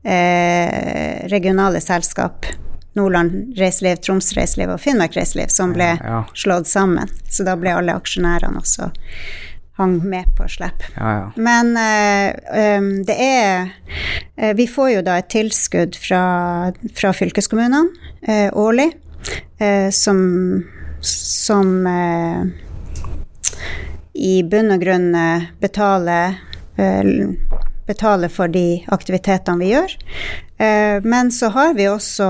eh, regionale selskap. Nordland Reiseliv, Troms Reiseliv og Finnmark Reiseliv som ble ja, ja. slått sammen. Så da ble alle aksjonærene også hang med på slipp. Ja, Men eh, um, det er eh, Vi får jo da et tilskudd fra, fra fylkeskommunene eh, årlig eh, som, som eh, i bunn og grunn betaler betale for de aktivitetene vi gjør. Eh, men så har vi også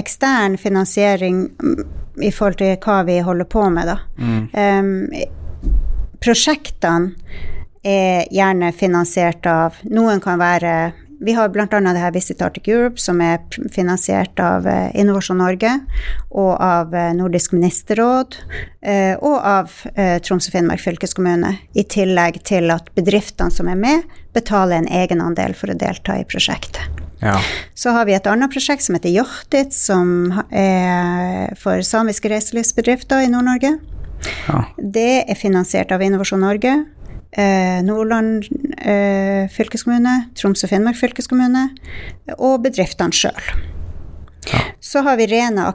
ekstern finansiering mm, i forhold til hva vi holder på med, da. Mm. prosjektene er gjerne finansiert av Noen kan være vi har bl.a. det her Visit Arctic Europe, som er finansiert av eh, Innovasjon Norge og av eh, Nordisk ministerråd eh, og av Troms og Finnmark fylkeskommune, i tillegg til at bedriftene som er med, betaler en egenandel for å delta i prosjektet. Ja. Så har vi et annet prosjekt som heter Hjortit, som er for samiske reiselivsbedrifter i Nord-Norge. Ja. Det er finansiert av Innovasjon Norge Nordland eh, fylkeskommune, Troms og Finnmark fylkeskommune og bedriftene sjøl. Ja. Så har vi rene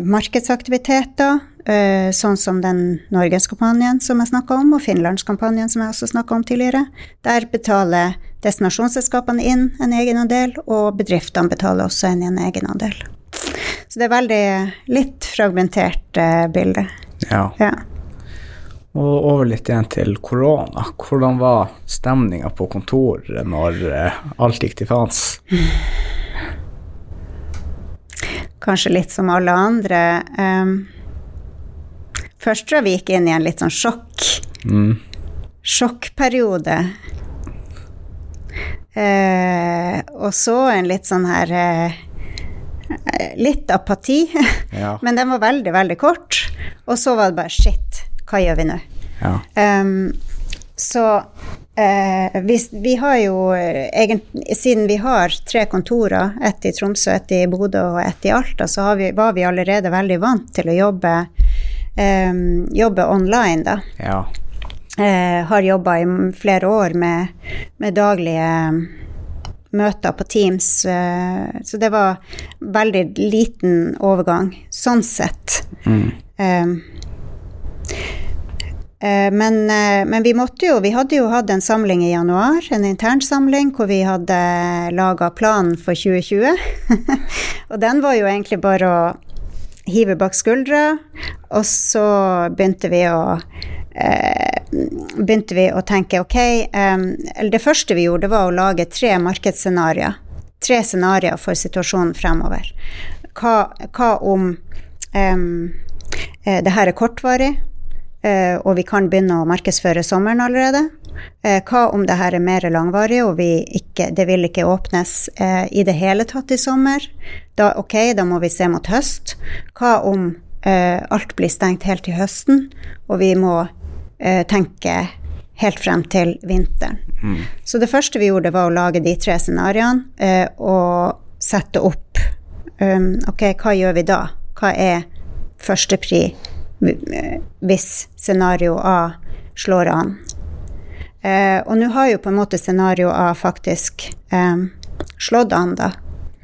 markedsaktiviteter, eh, sånn som den Norgeskampanjen som jeg snakka om, og Finlandskampanjen som jeg også snakka om tidligere. Der betaler destinasjonsselskapene inn en egenandel, og bedriftene betaler også inn en egenandel. Så det er veldig litt fragmentert eh, bilde. Ja. Ja. Og over litt igjen til korona. Hvordan var stemninga på kontoret når eh, alt gikk til faens? Kanskje litt som alle andre. Um, først tror jeg vi gikk inn i en litt sånn sjokk. Mm. Sjokkperiode. Eh, og så en litt sånn her eh, Litt apati. Ja. Men den var veldig, veldig kort. Og så var det bare shit, hva gjør vi nå? ja. Um, så eh, vi, vi har jo eh, egentlig Siden vi har tre kontorer, ett i Tromsø, ett i Bodø og ett i Alta, så vi, var vi allerede veldig vant til å jobbe, um, jobbe online, da. ja. Eh, har jobba i flere år med, med daglige møter på Teams, eh, så det var veldig liten overgang sånn sett. Mm. Eh, Men, eh, men vi måtte jo Vi hadde jo hatt en samling i januar, en internsamling, hvor vi hadde laga planen for 2020. og den var jo egentlig bare å hive bak skuldra, og så begynte vi å eh, begynte vi å tenke ok eh, det første vi gjorde, var å lage tre markedsscenarioer. Tre scenarioer for situasjonen fremover. Hva, hva om um, eh, det her er kortvarig? Eh, og vi kan begynne å markedsføre sommeren allerede. Eh, hva om det her er mer langvarig, og ikke, det vil ikke åpnes eh, i det hele tatt i sommer? Da, ok, da må vi se mot høst. Hva om eh, alt blir stengt helt til høsten, og vi må eh, tenke helt frem til vinteren? Mm. Så det første vi gjorde, var å lage de tre scenarioene eh, og sette opp Ok, hva gjør vi da? Hva er førstepri? Hvis scenario A slår an. Eh, og nå har jo på en måte scenario A faktisk eh, slått an, da.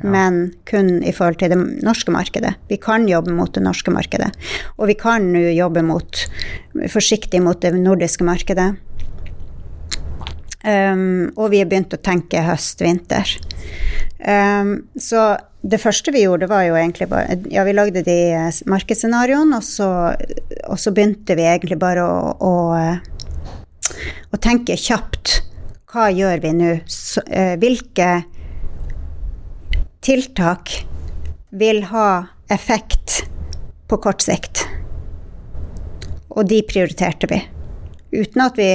Ja. Men kun i forhold til det norske markedet. Vi kan jobbe mot det norske markedet. Og vi kan nå jobbe mot, forsiktig mot det nordiske markedet. Um, og vi har begynt å tenke høst-vinter. Um, så det første vi gjorde, var jo egentlig bare Ja, vi lagde de markedsscenarioene, og, og så begynte vi egentlig bare å, å, å tenke kjapt. Hva gjør vi nå? Eh, Hvilke tiltak vil ha effekt på kort sikt? Og de prioriterte vi. Uten at vi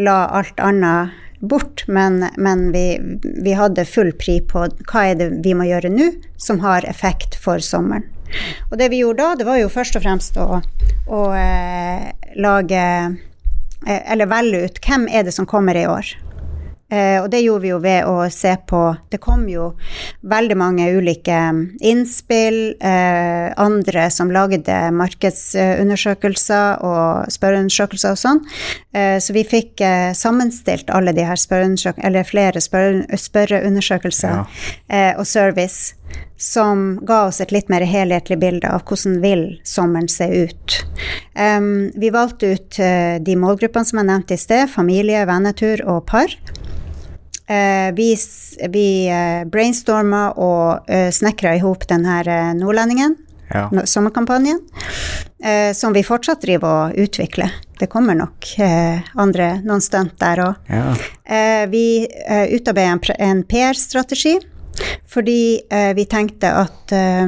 la alt annet bort, men, men vi, vi hadde full pri på hva er det vi må gjøre nå som har effekt for sommeren. Og det vi gjorde da, det var jo først og fremst å, å eh, lage eh, Eller velge ut hvem er det som kommer i år. Eh, og det gjorde vi jo ved å se på Det kom jo veldig mange ulike innspill, eh, andre som lagde markedsundersøkelser og spørreundersøkelser og sånn. Eh, så vi fikk sammenstilt alle de her spørreundersøkelser, eller flere spørreundersøkelser Ja. eh, og service som ga oss et litt mer helhetlig bilde av hvordan vil sommeren se ut. Em, vi valgte ut eh, de målgruppene som jeg nevnte i sted, familie, vennetur og par. Eh, vi vi eh, brainstorma og uh, snekra i hop denne uh, Nordlendingen, Ja. sommerkampanjen, eh, som vi fortsatt driver og utvikler. Det kommer nok eh, andre, noen stunt der òg. ja. Eh, vi eh, utarbeidet en, pr- en PR-strategi fordi eh, vi tenkte at, eh,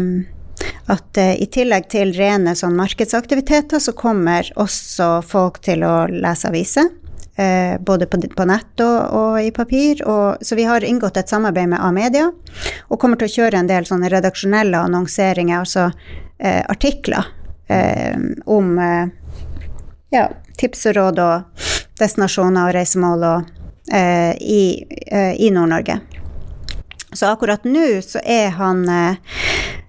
at uh, i tillegg til rene sånn markedsaktiviteter, så kommer også folk til å lese aviser. Uh, både på, på nett og, og, i papir. Og, så vi har inngått et samarbeid med A-media og kommer til å kjøre en del sånne redaksjonelle annonseringer, altså eh, artikler om ja, tips og råd og destinasjoner og reisemål og, i, i Nord-Norge. Så akkurat nå så er han eh,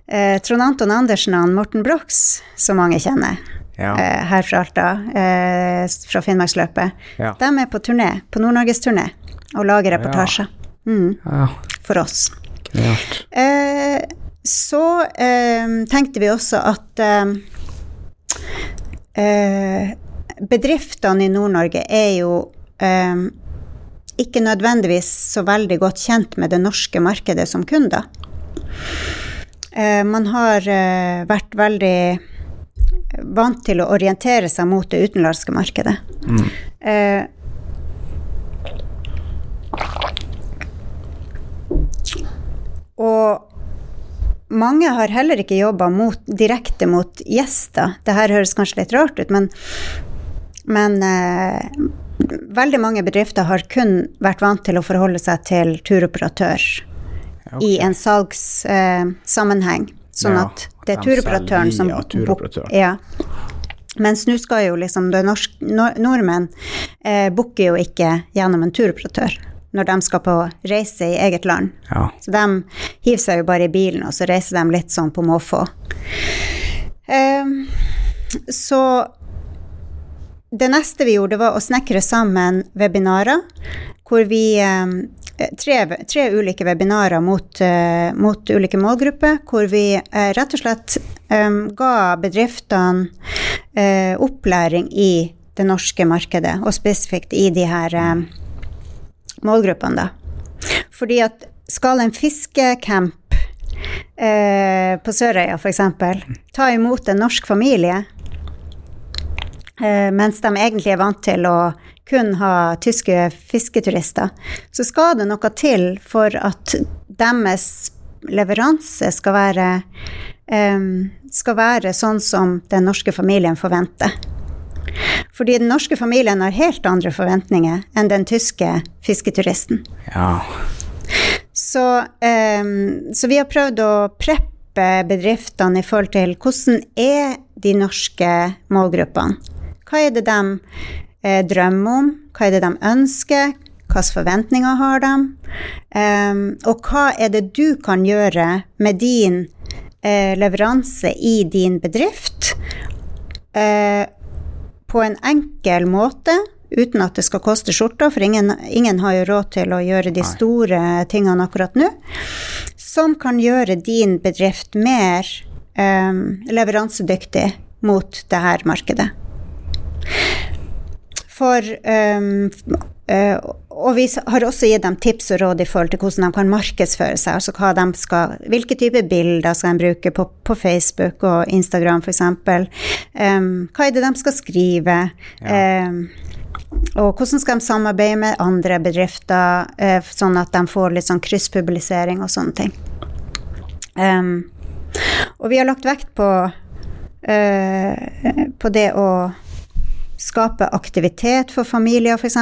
eh, Trond Anton Andersen og Morten Brox, som mange kjenner ja. eh, her fra Alta, eh, fra Finnmarksløpet, ja. de er på turné, på Nord-Norgesturné, og lager reportasjer. Mm. Ja. For oss. Eh, så tenkte vi også at bedriftene i Nord-Norge er jo ikke nødvendigvis så veldig godt kjent med det norske markedet som kunder. Eh, man har vært veldig vant til å orientere seg mot det utenlandske markedet. Mm. Eh, og mange har heller ikke jobba direkte mot gjester. Det her høres kanskje litt rart ut, men, men veldig mange bedrifter har kun vært vant til å forholde seg til turoperatør okay. i en salgssammenheng. Eh, sånn ja, at det er turoperatøren som turoperatør. Ja. Mens nå skal jo liksom norsk, Nordmenn eh, booker jo ikke gjennom en turoperatør når de skal på reise i eget land. Ja. Så de hiver seg jo bare i bilen, og så reiser de litt sånn på måfå. Eh, så det neste vi gjorde, var å snekre sammen webinarer hvor vi eh, tre, tre, ulike webinarer mot, uh, mot, ulike målgrupper, hvor vi uh, rett og slett ga bedriftene opplæring i det norske markedet, og spesifikt i de her målgruppene, da. Fordi at skal en fiskecamp på Sørøya f.eks. ta imot en norsk familie, Eh, mens de egentlig er vant til å kun ha tyske fisketurister, så skal det noe til for at deres leveranse skal være, um, skal være sånn som den norske familien forventer. Fordi den norske familien har helt andre forventninger enn den tyske fisketuristen. Ja. Så, um, så vi har prøvd å preppe bedriftene i forhold til hvordan er de norske målgruppene. Hva er det de eh, drømmer om? Hva er det de ønsker? Hvilke forventninger har de? Um, og hva er det du kan gjøre med din eh, leveranse i din bedrift eh, på en enkel måte? Uten at det skal koste skjorta, for ingen, ingen har jo råd til å gjøre de store tingene akkurat nå. Som kan gjøre din bedrift mer um, leveransedyktig mot det her markedet. For um, uh, Og vi har også gitt dem tips og råd i forhold til hvordan de kan markedsføre seg. Altså skal, hvilke typer bilder skal de bruke på, på Facebook og Instagram f.eks. Um, hva er det de skal skrive? Ja. Um, og hvordan skal de samarbeide med andre bedrifter, uh, sånn at de får litt sånn krysspublisering og sånne ting. Um, og vi har lagt vekt på, uh, på det å Skape aktivitet for familier, f.eks.,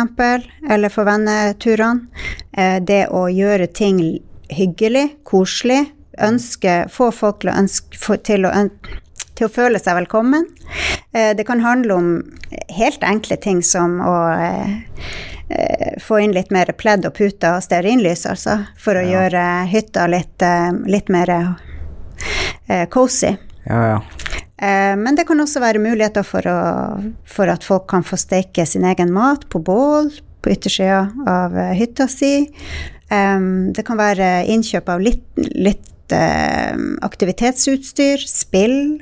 eller for venneturene. Eh, det å gjøre ting hyggelig, koselig. Ønske, få folk til å, ønske, til å, til å føle seg velkommen. Eh, det kan handle om helt enkle ting som å eh, få inn litt mer pledd og puter og stearinlys, altså. For å ja. gjøre hytta litt, litt mer cozy. Ja, ja. Eh, men det kan også være muligheter for, å, for, at folk kan få steke sin egen mat på bål på yttersida av eh, hytta si. Det kan være innkjøp av litt, litt eh, aktivitetsutstyr, spill.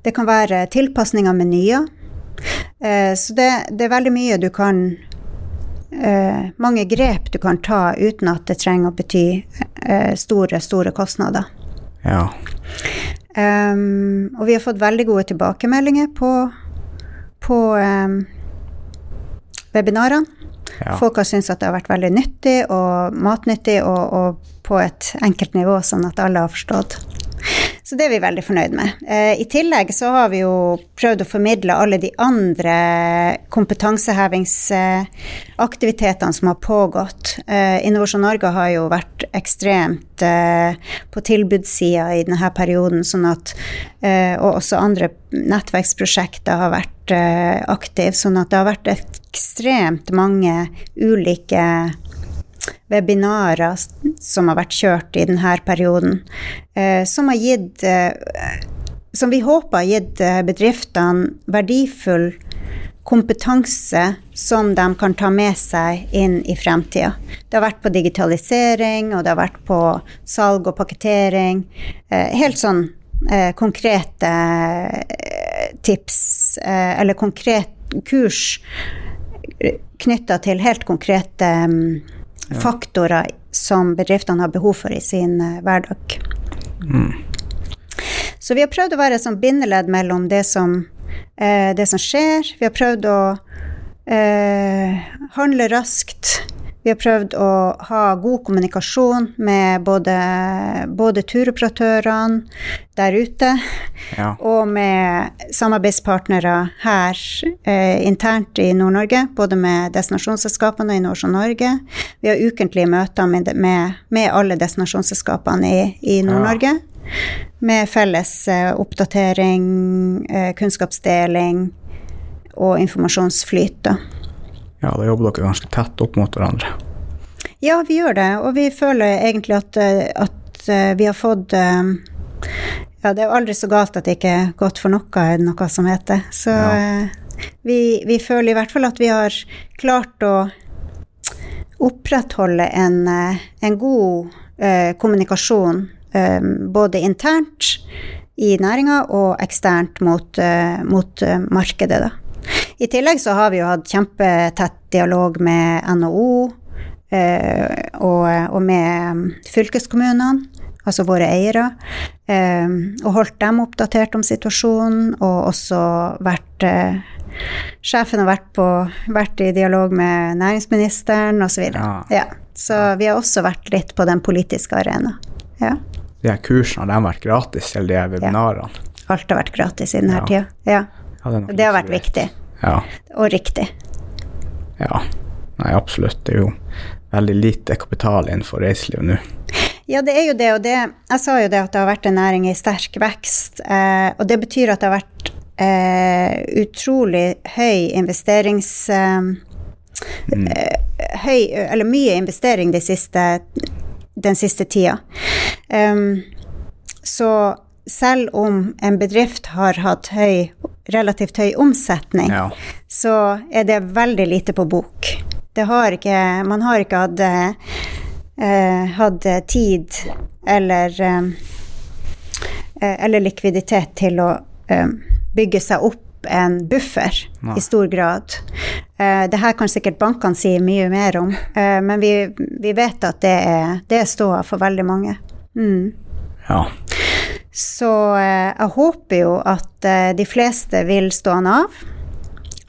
Det kan være tilpasning av menyer. Så det, det, er veldig mye du kan Mange grep du kan ta uten at det trenger å bety store, store kostnader. Ja. Um, og vi har fått veldig gode tilbakemeldinger på, på um, webinarene. Ja. Folk har syntes at det har vært veldig nyttig og matnyttig og, og, på et enkelt nivå, sånn at alle har forstått. Så det er vi veldig fornøyd med. Eh, I tillegg så har vi jo prøvd å formidle alle de andre kompetansehevingsaktivitetene som har pågått. Eh, Innovasjon Norge har jo vært ekstremt eh, på tilbudssida i denne perioden, sånn at Og også andre nettverksprosjekter har vært aktive, sånn at det har vært ekstremt mange ulike webinarer som har vært kjørt i denne perioden, eh, som har gitt eh, Som vi håper har gitt eh, bedriftene verdifull kompetanse som de kan ta med seg inn i fremtida. Det har vært på digitalisering, og det har vært på salg og pakketering. Helt sånn konkrete tips, eller konkret kurs knytta til helt konkrete mm, faktorer som bedriftene har behov for i sin uh, hverdag. Mm. Så vi har prøvd å være et bindeledd mellom det som, uh, det som, skjer. Vi har prøvd å uh, handle raskt vi har prøvd å ha god kommunikasjon med både, både turoperatørene der ute ja. og med samarbeidspartnere her eh, internt i Nord-Norge, både med destinasjonsselskapene og Innovasjon Norge. Vi har ukentlige møter med, med, med alle destinasjonsselskapene i, i Nord-Norge. Ja. Med felles eh, oppdatering, eh, kunnskapsdeling og informasjonsflyt. Ja, da jobber dere ganske tett opp mot hverandre. Ja, vi gjør det, og vi føler egentlig at, eh, at eh, vi har fått eh, Ja, det er jo aldri så galt at det ikke er godt for noe, er det noe som heter. Så ja. vi, vi, føler i hvert fall at vi har klart å opprettholde en, en god eh, kommunikasjon eh, både internt i næringa og eksternt mot, eh, mot markedet, da. I tillegg så har vi jo hatt kjempetett dialog med NHO eh, og, og, med fylkeskommunene, altså våre eiere, eh, og holdt dem oppdatert om situasjonen, og også vært eh, Sjefen har vært, på, vært, i dialog med næringsministeren osv. Så, ja. ja. så vi har også vært litt på den politiske arena. Ja. De her kursene har vært gratis, eller de her webinarene? Ja. Alt har vært gratis i denne ja. tida. Ja. Ja det, det har vært viktig. Ja. Og riktig. Ja. Nei, absolutt. Det er jo veldig lite kapital innenfor reiseliv nå. Ja, det er jo det, og det Jeg sa jo det at det har vært en næring i sterk vekst, eh, og det betyr at det har vært eh, utrolig høy investerings... Eh, mm. høy, eller mye investering de siste, den siste tida. Um, så selv om en bedrift har hatt høy relativt høy omsetning, ja. så er det veldig lite på bok. Har ikke, man har ikke hatt, eh, hatt tid eller, eh, eller likviditet til å eh, bygge seg opp en buffer Nei. i stor grad. Eh, det her kan sikkert bankene si mye mer om, eh, men vi, vi, vet at det er, det er ståa for veldig mange. Mm. Ja. Så eh, jeg håper jo at eh, de fleste vil stå han av.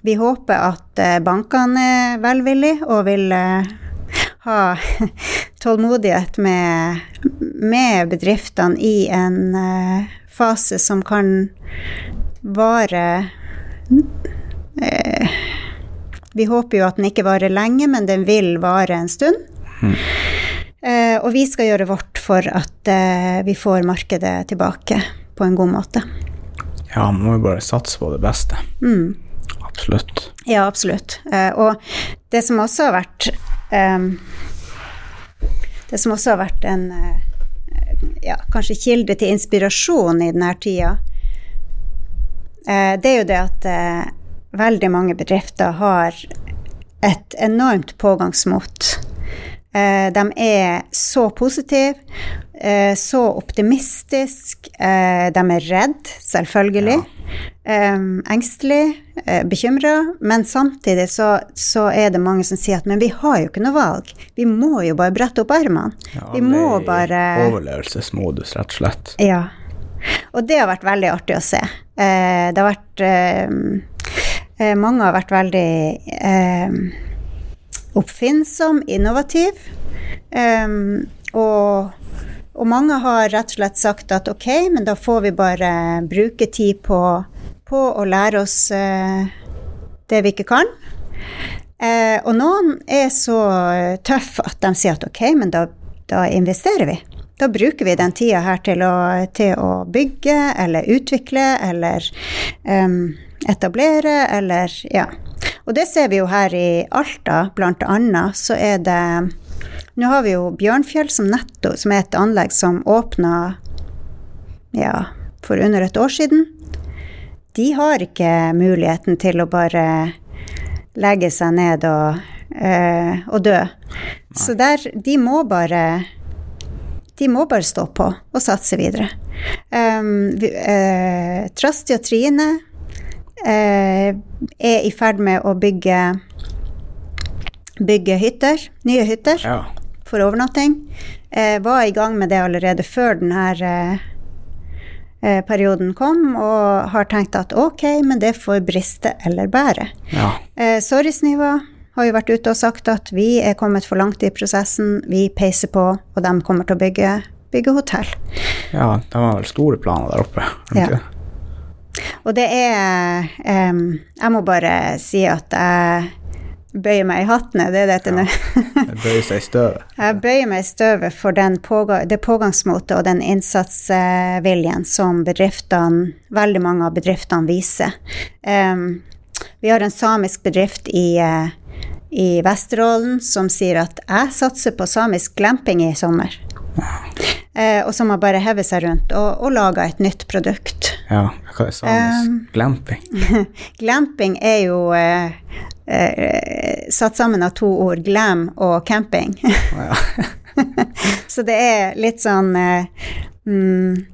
Vi håper at eh, bankene er velvillige og vil ha tålmodighet med, med bedriftene i en fase som kan vare Vi håper jo at den ikke varer lenge, men den vil vare en stund. Eh, og vi skal gjøre vårt for at eh, vi får markedet tilbake på en god måte. Ja, man må jo bare satse på det beste. Mm. Absolutt. Ja, absolutt. Eh, og det som også har vært Det som også har vært en ja, kanskje kilde til inspirasjon i denne tida, det er jo det at veldig mange bedrifter har et enormt pågangsmot de er så positive, eh, så optimistiske. Eh, de er redd, selvfølgelig. Ja. Engstelig, bekymra. Men samtidig så, så, er det mange som sier at men vi har jo ikke noe valg. Vi må jo bare brette opp armene. Ja, vi må bare Overlevelsesmodus, rett og slett. Ja. Og det har vært veldig artig å se. Det har vært Mange har vært veldig oppfinnsom, innovativ. Um, og og mange har rett og slett sagt at ok, men da får vi bare bruke tid på, på å lære oss uh, det vi ikke kan. Uh, og noen er så tøffe at de sier at ok, men da, da investerer vi. Da bruker vi den tida her til å, til å bygge eller utvikle eller um, etablere eller ja. Og det ser vi jo her i Alta, blant annet, så er det Nå har vi jo Bjørnfjell som netto, som er et anlegg som åpna ja, for under et år siden. De har ikke muligheten til å bare legge seg ned og, øh, og dø. Nei. Så der, de må bare de må bare stå på og satse videre. Um, uh, Trasti og Trine uh, er i ferd med å bygge, bygge hytter, nye hytter, ja. for overnatting. Eh, var i gang med det allerede før denne perioden kom, og har tenkt at ok, men det får briste eller bære. Ja. Sorrisniva har jo vært ute og sagt at vi er kommet for langt i prosessen, vi peiser på, og de kommer til å bygge, bygge hotell. Ja, de har vel store planer der oppe? Ja. Og det er um, Jeg må bare si at jeg bøyer meg i hattene, det er dette nå. jeg bøyer seg i støvet. Jeg bøyer meg i støvet for påga det pågangsmotet og den innsatsviljen som bedriftene, veldig mange av bedriftene viser. Um, vi har en samisk bedrift i uh, i Vesterålen som sier at 'jeg satser på samisk glamping i sommer'. Eh, og som har bare hevet seg rundt og, og laga et nytt produkt. Ja, hva er samisk glamping? glamping er jo eh, eh, satt sammen av to ord, glam og camping. Så det er litt sånn eh, mm,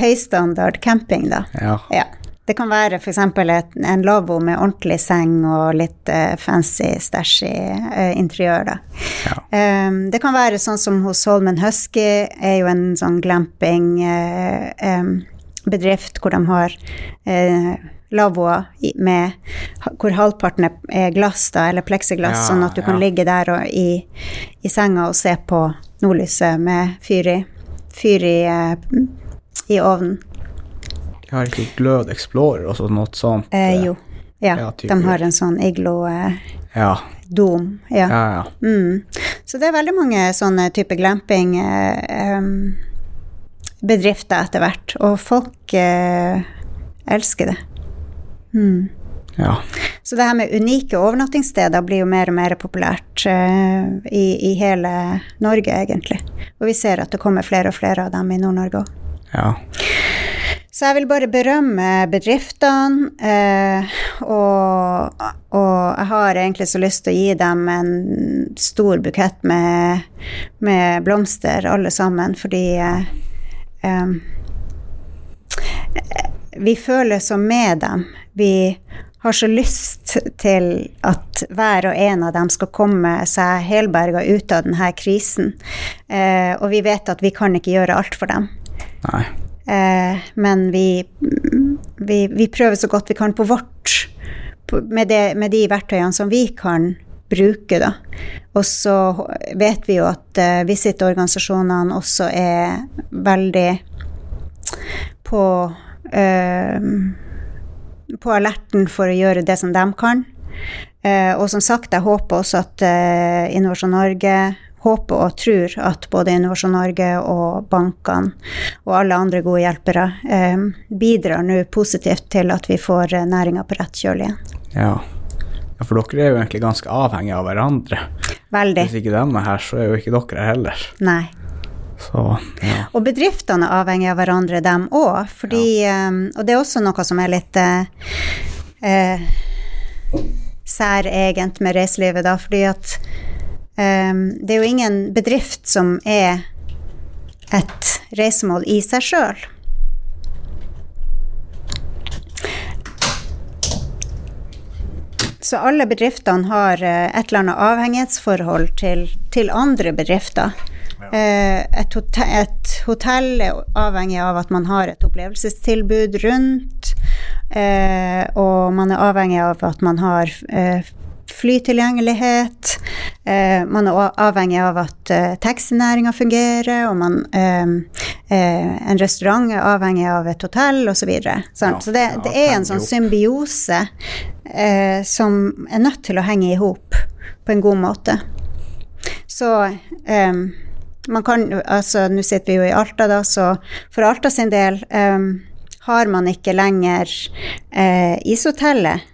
høystandard camping, da. Ja. ja. Det kan være f.eks. en lavvo med ordentlig seng og litt uh, fancy, stæsj i uh, interiør. Ja. Um, det kan være sånn som hos Holmen Husky, er jo en sånn glamping uh, um, bedrift hvor de har eh, lavvoer hvor halvparten er glass, da, eller pleksiglass, ja, sånn at du ja. kan ligge der og, i, i, senga og se på nordlyset med fyr i, fyr i, i ovnen. Jeg har ikke Glød Explorer og noe sånt? Eh, eh, jo. Ja, ja de har en sånn iglo-dom. Eh, ja. ja. ja, ja. Mm. Så det er veldig mange sånne type glamping eh, um, bedrifter etter hvert, og folk eh, elsker det. Mm. Ja. Så det her med unike overnattingssteder blir jo mer og mer populært eh, i, i, hele Norge, egentlig. Og vi ser at det kommer flere og flere av dem i Nord-Norge òg. Ja. Så jeg vil bare berømme bedriftene, eh, og, og, jeg har egentlig så lyst til å gi dem en stor bukett med, med blomster, alle sammen, fordi eh, eh, vi føler så med dem. Vi har så lyst til at hver og en av dem skal komme seg helberga ut av denne krisen. Eh, og vi vet at vi kan ikke gjøre alt for dem. Nei. Eh, men vi, vi, vi, prøver så godt vi kan på vårt på, med, det, med, de verktøyene som vi kan bruke, da. Og så vet vi jo at uh, Visit-organisasjonene også er veldig på uh, på alerten for å gjøre det som de kan. Uh, og som sagt, jeg håper også at uh, Innovasjon Norge håper og tror at både Innovasjon Norge og bankene og alle andre gode hjelpere eh, bidrar nå positivt til at vi får eh, næringa på rett kjøl igjen. Ja. For dere er jo egentlig ganske avhengige av hverandre. Veldig. Hvis ikke dem er her, så er jo ikke dere her heller. Nei. Så, ja. Og bedriftene er avhengige av hverandre, dem òg. Fordi ja. um, Og det er også noe som er litt uh, uh, særegent med reiselivet, da, fordi at Um, det er jo ingen bedrift som er et reisemål i seg sjøl. Så alle bedriftene har eh, et eller annet avhengighetsforhold til, til andre bedrifter. Ja. Uh, et, hotell, et, hotell, er avhengig av at man har et opplevelsestilbud rundt. Uh, og man er avhengig av at man har flytilgjengelighet. Eh, man er avhengig av at eh, taxinæringa fungerer, og man, eh, eh, en restaurant er avhengig av et hotell, osv. Så, videre, Ja, så det, det er en sånn symbiose eh, som er nødt til å henge i hop på en god måte. Så man kan Altså, nå sitter vi jo i Alta, da, så for Alta sin del har man ikke lenger eh, ishotellet.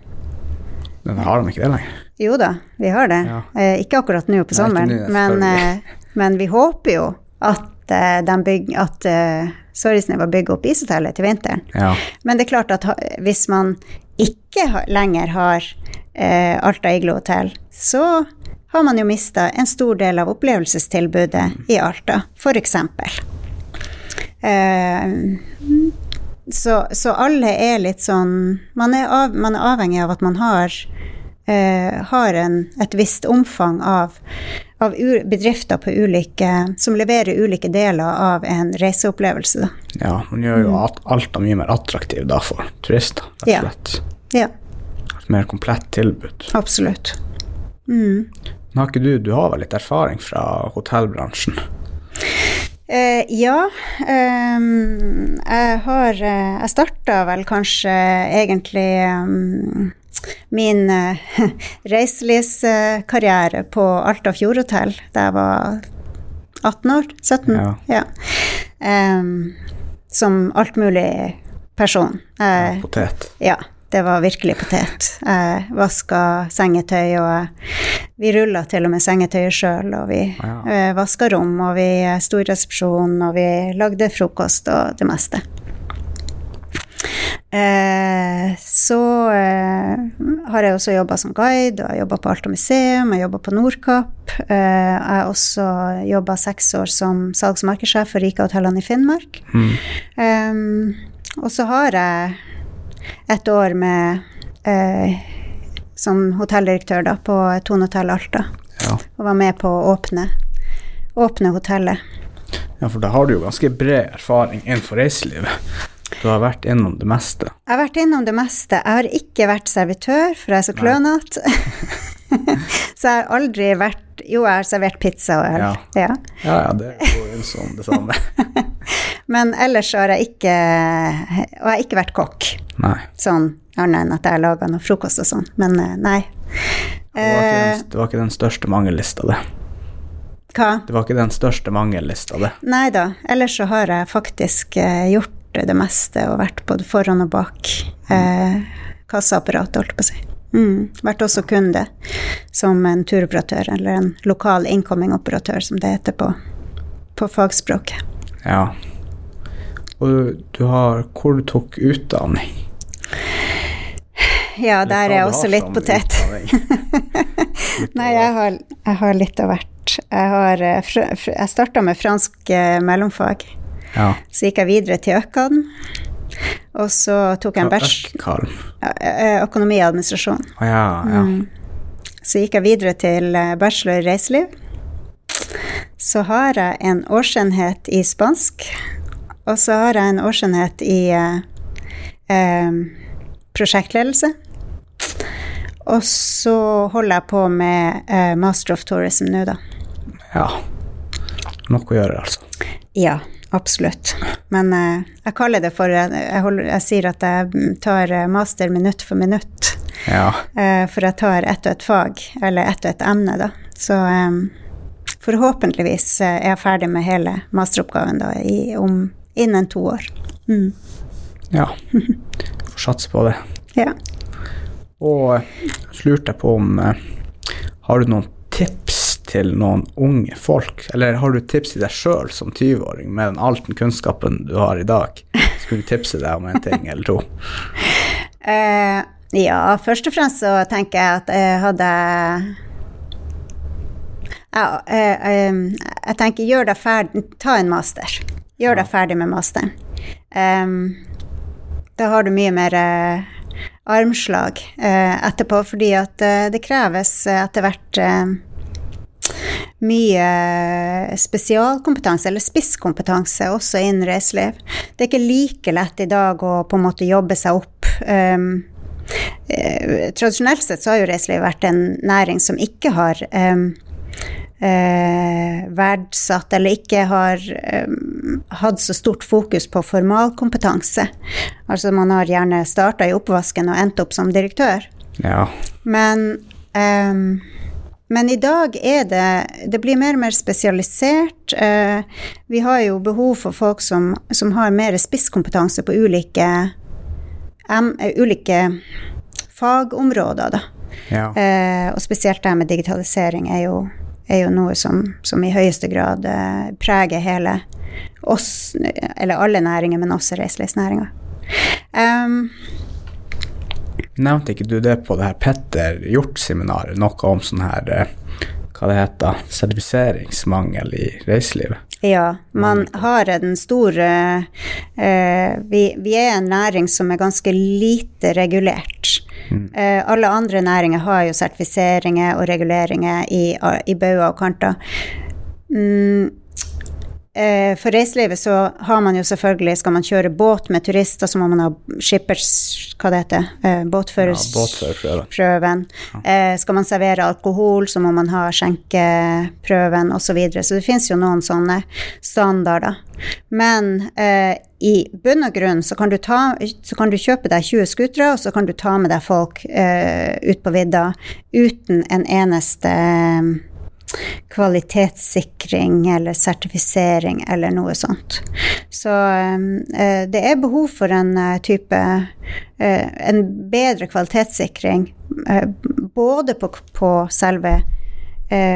Men har de ikke det lenger? Jo da, vi har det. Ja. Eh, ikke akkurat nå på Nei, sommeren, nå, men, eh, men vi håper jo at, eh, bygg, at eh, Sorrisneva bygger opp ishotellet til vinteren. Ja. Men det er klart at ha, hvis man ikke ha, lenger har eh, Alta Iglo hotell, så har man jo mista en stor del av opplevelsestilbudet i Alta, f.eks. Eh, så, så alle er litt sånn Man er, av, man er avhengig av at man har, eh, har en, et visst omfang av, av u, bedrifter på ulike, som leverer ulike deler av en reiseopplevelse. Ja, man gjør jo at- er mye mer attraktiv da for turister, rett Mm. Ja. og slett. Ja, Et mer komplett tilbud. absolutt. Mm. Men har ikke du, du har vel litt erfaring fra hotellbransjen? Eh, ja, ehm, jeg har eh, Jeg starta vel kanskje egentlig ehm, min uh, reiselivskarriere på Alta Fjordhotell da jeg var 18 år. 17. Ja. Ehm, som altmulig person. Jeg- Potet? ja, det var virkelig potet. Jeg vaska sengetøy, og vi rulla til og med sengetøyet sjøl, og vi Ja. eh, vaska rom, og vi eh, sto i resepsjonen, og vi lagde frokost og det meste. Eh, så eh, har jeg også jobba som guide, og jeg jobba på Alta museum, jeg jobba på Nordkapp. Eh, jeg har også jobba seks år som salgs- og markedssjef for Rika hotellene i Finnmark. Mm. Um, og så har jeg et år med eh, som hotelldirektør da, på Tone Hotell Alta. Ja. Og var med på å åpne, åpne hotellet. ja, for da har du jo ganske bred erfaring innenfor reiselivet. Du har vært innom det meste. Jeg har vært innom det meste. Jeg har ikke vært servitør, for jeg er så klønete. så jeg har aldri vært Jo, jeg har servert pizza og øl. Ja. Ja. Ja, ja, det går inn som det samme. Men ellers har jeg ikke Og jeg har ikke vært kokk. Nei. Sånn annet enn at jeg har laga noe frokost og sånn. Men eh, nei. Det var, Eh, den, det var ikke den største mangellista, det. hva? Det var ikke den største mangellista, det. Nei da. Ellers så har jeg faktisk eh, gjort det meste og vært både foran og bak eh, kassaapparatet, holdt på å si. Mm. Vært også kunde som en turoperatør, eller en lokal incoming-operatør, som det heter på, på fagspråket. Ja. Og du, har Hvor du tok utdanning? Ja, der er jeg også litt potet. Nei, jeg har, jeg har litt av hvert. Jeg, har, eh, jeg starta med fransk mellomfag mellomfag. Ja. Så gikk jeg videre til Økadm. Og så tok jeg en bæsj... Økonomi og administrasjon. Ja, ja. Mm. Så gikk jeg videre til bachelor i reiseliv. Så har jeg en årsenhet i spansk. Og så har jeg en årsenhet i eh, prosjektledelse. Og så holder jeg på med eh, Master of Tourism nå, da. ja. Nok å gjøre, altså. Ja, absolutt. Men eh, jeg kaller det for Jeg, jeg, holder, jeg sier at jeg tar eh, master minutt for minutt. Ja. Eh, for jeg tar ett og ett fag, eller ett og ett emne, da. Så eh, forhåpentligvis eh, er jeg ferdig med hele masteroppgaven da i, om, innen to år. Mm. ja. Får satse på det. Ja. Og slurte jeg på om eh, Har du noen tips til noen unge folk? Eller har du tips til deg sjøl som 20-åring med den all den kunnskapen du har i dag? Skulle du tipse deg om en ting eller to? Uh, ja, først og fremst så tenker jeg at jeg hadde ja, uh, um, Jeg tenker gjør deg ferdig Ta en master. Gjør deg ferdig med masteren. Um, da har du mye mer uh, armslag etterpå, fordi at det kreves etter hvert mye spesialkompetanse, eller spisskompetanse, også innen reiseliv. Det er ikke like lett i dag å på en måte jobbe seg opp. Um, eh, Tradisjonelt sett så har jo reiseliv vært en næring som ikke har um, eh, verdsatt eller ikke har eh, hatt så stort fokus på formalkompetanse. Altså man har gjerne starta i oppvasken og endt opp som direktør. Ja. Men ehm, men i dag er det Det blir mer og mer spesialisert. Eh, vi har jo behov for folk som, som har mer spisskompetanse på ulike, eh, ulike fagområder, da. ja. Eh, og spesielt det med digitalisering er jo, er jo noe som, som i høyeste grad preger hele oss, eller alle næringer, men også reiselivsnæringa. Um, Nevnte ikke du det på det her Petter Hjort-seminaret, noe om sånn her eh, hva det heter, sertifiseringsmangel i reiselivet? Ja, man har en stor eh, vi, vi, er en næring som er ganske lite regulert. Mm. Uh, alle andre næringer har jo sertifiseringer og reguleringer i, i bauger og kanter. Mm, for reiselivet så har man jo selvfølgelig Skal man kjøre båt med turister, så må man ha skippers Hva det heter eh, Båtførerprøven. Ja, eh, skal man servere alkohol, så må man ha skjenkeprøven osv. Så, videre. så det fins jo noen sånne standarder. Men eh, i bunn og grunn så kan, du ta, så kan du kjøpe deg 20 scootere, og så kan du ta med deg folk eh, ut på vidda uten en eneste eh, kvalitetssikring eller sertifisering eller noe sånt. Så eh, det er behov for en eh, type eh, En bedre kvalitetssikring både på, på selve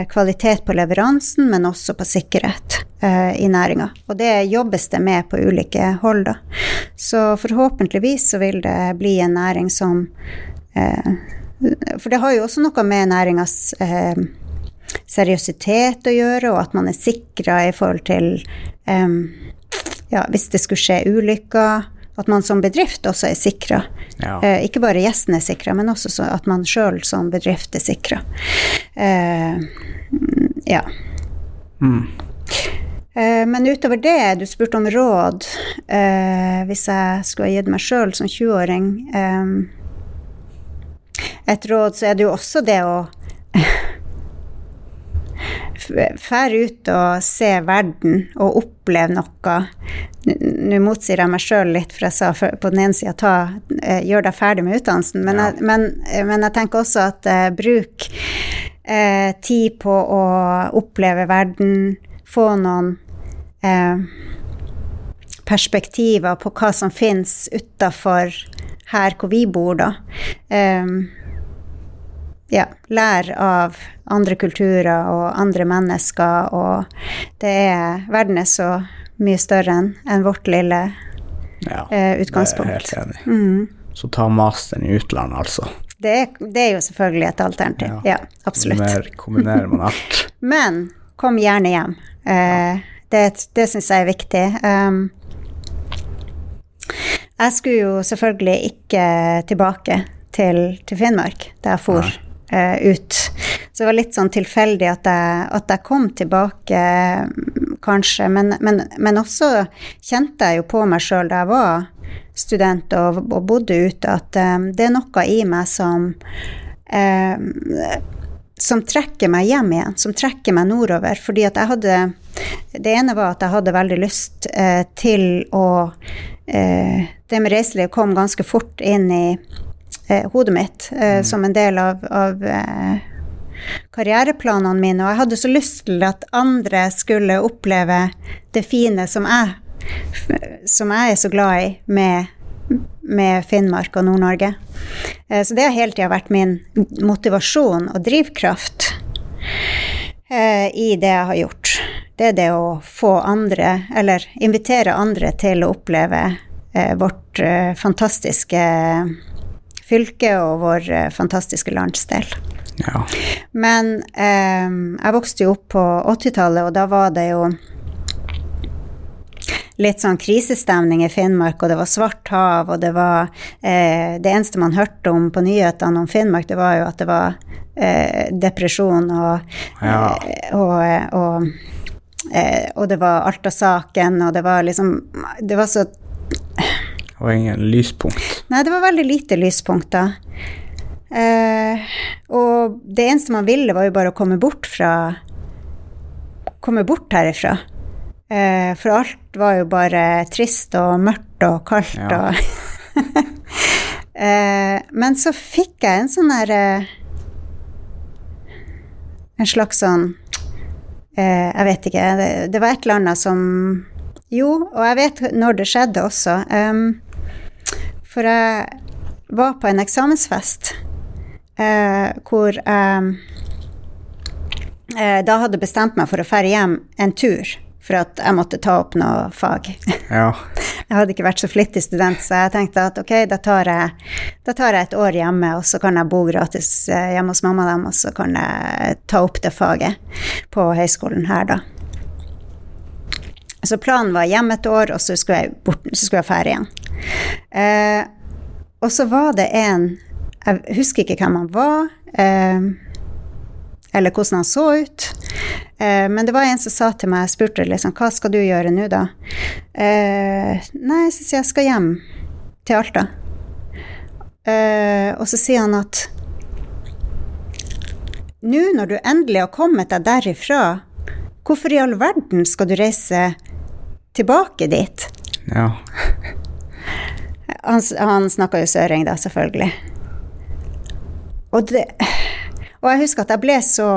kvalitet på leveransen, men også på sikkerhet eh, i næringa. Og det jobbes det med på ulike hold, da. Så forhåpentligvis så vil det bli en næring som For det har jo også noe med næringas eh, seriøsitet å gjøre, og at man er sikra i forhold til um, ja, hvis det skulle skje ulykker. At man som bedrift også er sikra. Ja. Uh, ikke bare gjestene er sikra, men også at man sjøl som bedrift er sikra. Uh, ja. Mm. Uh, men utover det, du spurte om råd. hvis jeg skulle ha gitt meg sjøl som 20-åring um, et råd, så er det jo også det å Fær ut og se verden og oppleve noe. Nå motsier jeg meg sjøl litt, for jeg sa på den ene sida eh, gjør deg ferdig med utdannelsen, men, ja. jeg, men, men jeg tenker også at uh, bruk uh, tid på å oppleve verden, få noen uh, perspektiver på hva som fins utafor her hvor vi bor, da. Um, ja, lære av andre kulturer og andre mennesker, og det er Verden er så mye større enn en vårt lille ja, eh, utgangspunkt. Det er helt enig. Mm. Så ta masteren i utlandet, altså. Det er, det er, jo selvfølgelig et alternativ. Ja, ja absolutt. Mer kombinerer man alt. Men kom gjerne hjem. Eh, det det syns jeg er viktig. Um, jeg skulle jo selvfølgelig ikke tilbake til, til Finnmark da jeg for uh, ut. Så det var litt sånn tilfeldig at jeg, at jeg kom tilbake, kanskje. Men, men, men, også kjente jeg jo på meg sjøl da jeg var student og, og bodde ute, at um, det er noe i meg som uh, som trekker meg hjem igjen, som trekker meg nordover. Fordi at jeg hadde Det ene var at jeg hadde veldig lyst uh, til å uh, Det med reiseliv kom ganske fort inn i uh, hodet mitt mm. som en del av, av karriereplanene mine, og jeg hadde så lyst til at andre skulle oppleve det fine som jeg, som jeg er så glad i med, med Finnmark og Nord-Norge. Eh, så det har hele tida vært min motivasjon og drivkraft eh, i det jeg har gjort. Det er det å få andre, eller invitere andre til å oppleve eh, vårt fantastiske fylke og vår fantastiske landsdel. Ja. Men eh, jeg vokste jo opp på 80-tallet, og da var det jo litt sånn krisestemning i Finnmark, og det var svart hav, og det var eh, Det eneste man hørte om på nyhetene om Finnmark, det var jo at det var eh, depresjon og, ja. og, og, og, eh, og det var Alta-saken, og det var liksom Det var så Var ingen lyspunkt? Nei, det var veldig lite lyspunkter. Eh, og det eneste man ville, var jo bare å komme bort fra Komme bort herifra. Eh, for alt var jo bare trist og mørkt og kaldt Ja. og eh, Men så fikk jeg en sånn der eh, En slags sånn eh, Jeg vet ikke. Det, det var et eller annet som Jo, og jeg vet når det skjedde også. Em, for jeg var på en eksamensfest eh, hvor jeg eh, da hadde bestemt meg for å fære hjem en tur for at jeg måtte ta opp noe fag. Ja. Jeg hadde ikke vært så flittig student, så jeg tenkte at ok, da tar jeg, da tar jeg et år hjemme, og så kan jeg bo gratis eh, hjemme hos mamma og dem, og så kan jeg ta opp det faget på høyskolen her, da. Så planen var hjem et år, og så skulle jeg, bort, så skulle jeg fære igjen. Eh, og så var det en Jeg husker ikke hvem han var, eh, eller hvordan han så ut. Eh, men det var en som sa til meg, jeg spurte liksom, hva skal du gjøre nå, da? Eh, nei, så sier jeg, jeg skal hjem til Alta. Eh, og så sier han at nå når du endelig har kommet deg derifra, hvorfor i all verden skal du reise tilbake dit? Ja. Han, han snakka jo søring, da, selvfølgelig. Og, det, og jeg husker at jeg ble så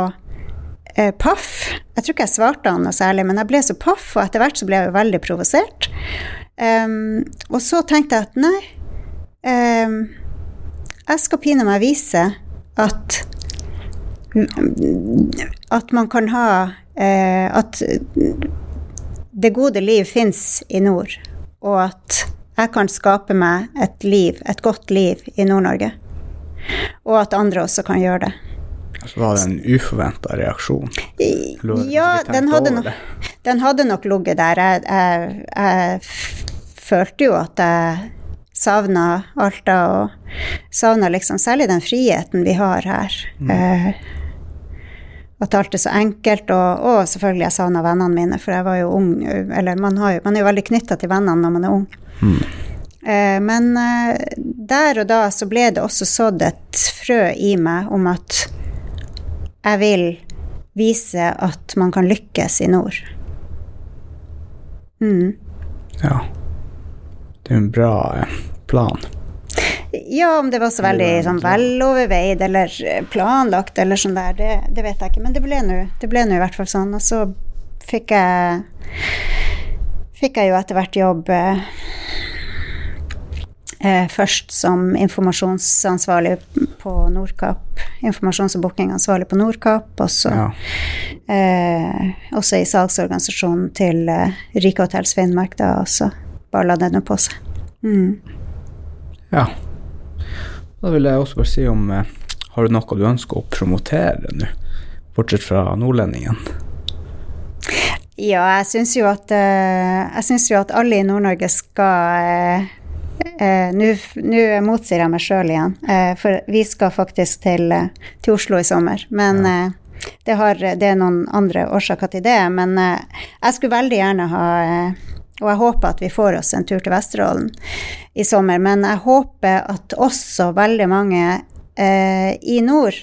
eh, paff. Jeg tror ikke jeg svarte han noe særlig, men jeg ble så paff, og etter hvert så ble jeg jo veldig provosert. Um, og så tenkte jeg at nei, um, jeg skal pinadø meg vise at at man kan ha eh, At det gode liv fins i nord, og at jeg kan skape meg et liv, et godt liv i Nord-Norge. Og at andre også kan gjøre det. Så var det en uforventa reaksjon. Eller Ja, den hadde, nok, den hadde nok ligget der. Jeg, jeg, jeg følte jo at jeg savna Alta, og savna liksom særlig den friheten vi har her. Eh, at alt er så enkelt, og, og selvfølgelig jeg savna vennene mine, for jeg var jo ung. Eller man, har jo, man er jo veldig knytta til vennene når man er ung. Eh, men eh, der og da så ble det også sådd et frø i meg om at jeg vil vise at man kan lykkes i nord. Mm. Ja. Det er en bra eh, plan. Ja, om det var så veldig sånn veloverveid eller planlagt eller sånn der, det, det vet jeg ikke. Men det ble nå i hvert fall sånn. Og så fikk jeg fikk jeg jo etter hvert jobb eh, eh, først som informasjonsansvarlig på Nordkapp. Informasjons- og bookingansvarlig på Nordkapp, og så Ja. eh, også i salgsorganisasjonen til eh, Rike Hotels Finnmark, da, og så la det nå på seg. Mm. ja. Da vil jeg også bare si om eh, Har du noe du ønsker å promotere nå? Bortsett fra nordlendingen. Ja, jeg syns jo eh, jo at alle i Nord-Norge skal eh, eh, Nå motsier jeg meg sjøl igjen, eh, for vi skal faktisk til, eh, til Oslo i sommer. Men eh, det, har, det er noen andre årsaker til det. Men jeg skulle veldig gjerne ha og jeg håper at vi får oss en tur til Vesterålen i sommer. Men jeg håper at også veldig mange eh, i nord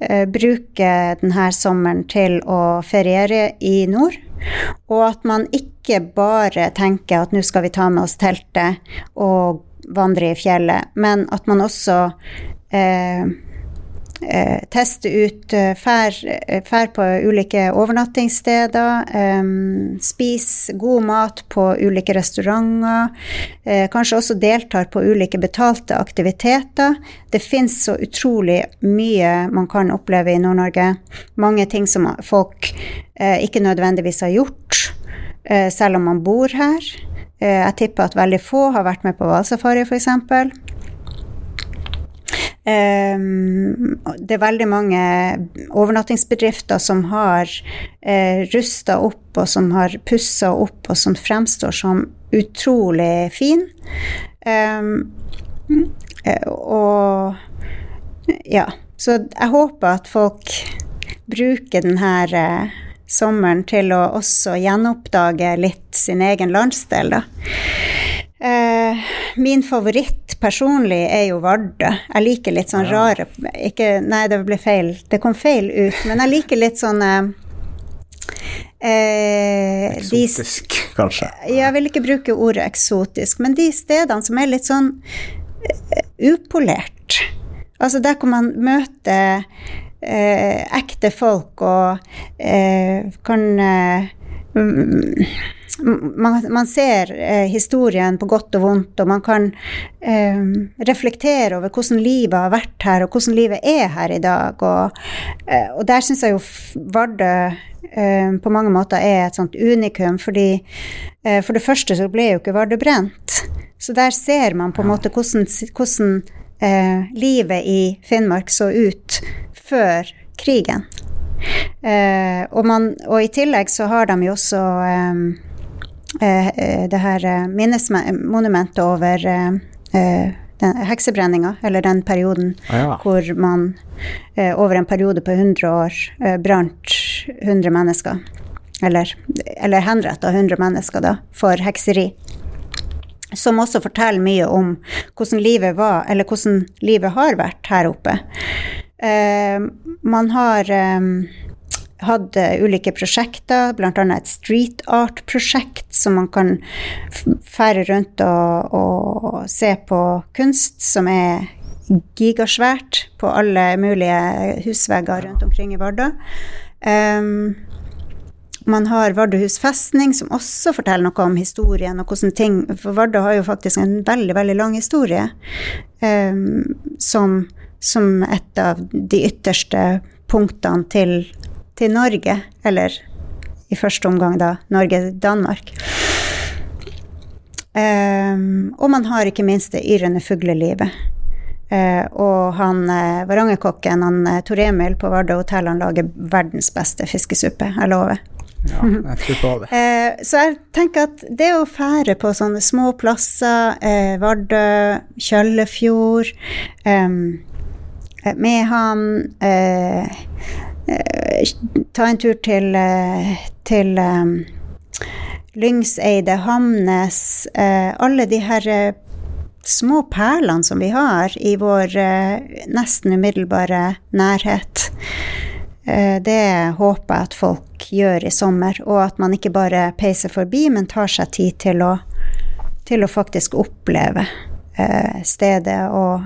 eh, bruker denne sommeren til å feriere i nord. Og at man ikke bare tenker at nå skal vi ta med oss teltet og vandre i fjellet, men at man også eh, eh, teste ut eh, fær, eh, fær på ulike overnattingssteder, eh, spis god mat på ulike restauranter, eh, kanskje også deltar på ulike betalte aktiviteter. Det fins så utrolig mye man kan oppleve i Nord-Norge. Mange ting som folk eh, ikke nødvendigvis har gjort, selv om man bor her. Jeg tipper at veldig få har vært med på hvalsafari, f.eks. Um, det er veldig mange overnattingsbedrifter som har uh, rusta opp og som har pussa opp og som fremstår som utrolig fin. Um, uh, og ja, så jeg håper at folk bruker denne uh, sommeren til å også gjenoppdage litt sin egen landsdel, da. Eh, min favoritt personlig er jo Vardø. Jeg liker litt sånn Ja. rare ikke, Nei, det ble feil. Det kom feil ut. Men jeg liker litt sånn eh, de, Eksotisk, kanskje. Jeg vil ikke bruke ordet eksotisk, men de stedene som er litt sånn uh, upolert. Altså der hvor man møter eh, ekte folk og eh, kan man, man ser eh, historien på godt og vondt, og man kan eh, reflektere over hvordan livet har vært her, og hvordan livet er her i dag. Og, eh, og der syns jeg jo Vardø eh, på mange måter er et sånt unikum, fordi eh, for det første så ble jo ikke Vardø brent. Så der ser man på en måte hvordan, hvordan eh, livet i Finnmark så ut før krigen. Eh, og, man, og i tillegg så har de jo også eh, eh, det her eh, minnesmonumentet over eh, eh, den heksebrenninga, eller den perioden Ah, ja. hvor man over en periode på 100 år brant 100 mennesker. Eller, eller henretta 100 mennesker, da, for hekseri. Som også forteller mye om hvordan livet var, eller hvordan livet har vært her oppe. Eh, man har eh, hatt eh, ulike prosjekter, bl.a. et street art-prosjekt, som man kan fære rundt og, og se på kunst som er gigasvært på alle mulige husvegger rundt omkring i Vardø. Um, man har Vardøhus festning, som også forteller noe om historien og hvordan ting For Vardø har jo faktisk en veldig, veldig lang historie um, som, som et av de ytterste punktene til, til Norge, eller i første omgang da Norge-Danmark. Um, og man har ikke minst det yrende fuglelivet. Uh, og han uh, Varangerkokken, han uh, Tor Emil på Vardø hotell, han lager verdens beste fiskesuppe, jeg lover. Ja, jeg tror på det. uh, så jeg tenker at det å fære på sånne små plasser, Vardø, Kjøllefjord, em, eh, Mehamn eh, eh, Ta en tur til, eh, til em, Lyngseide, Hamnes eh, Alle de her små perlene som vi har i vår nesten umiddelbare nærhet. Det håper jeg at folk gjør i sommer, og at man ikke bare peiser forbi, men tar seg tid til å, til å faktisk oppleve stedet og,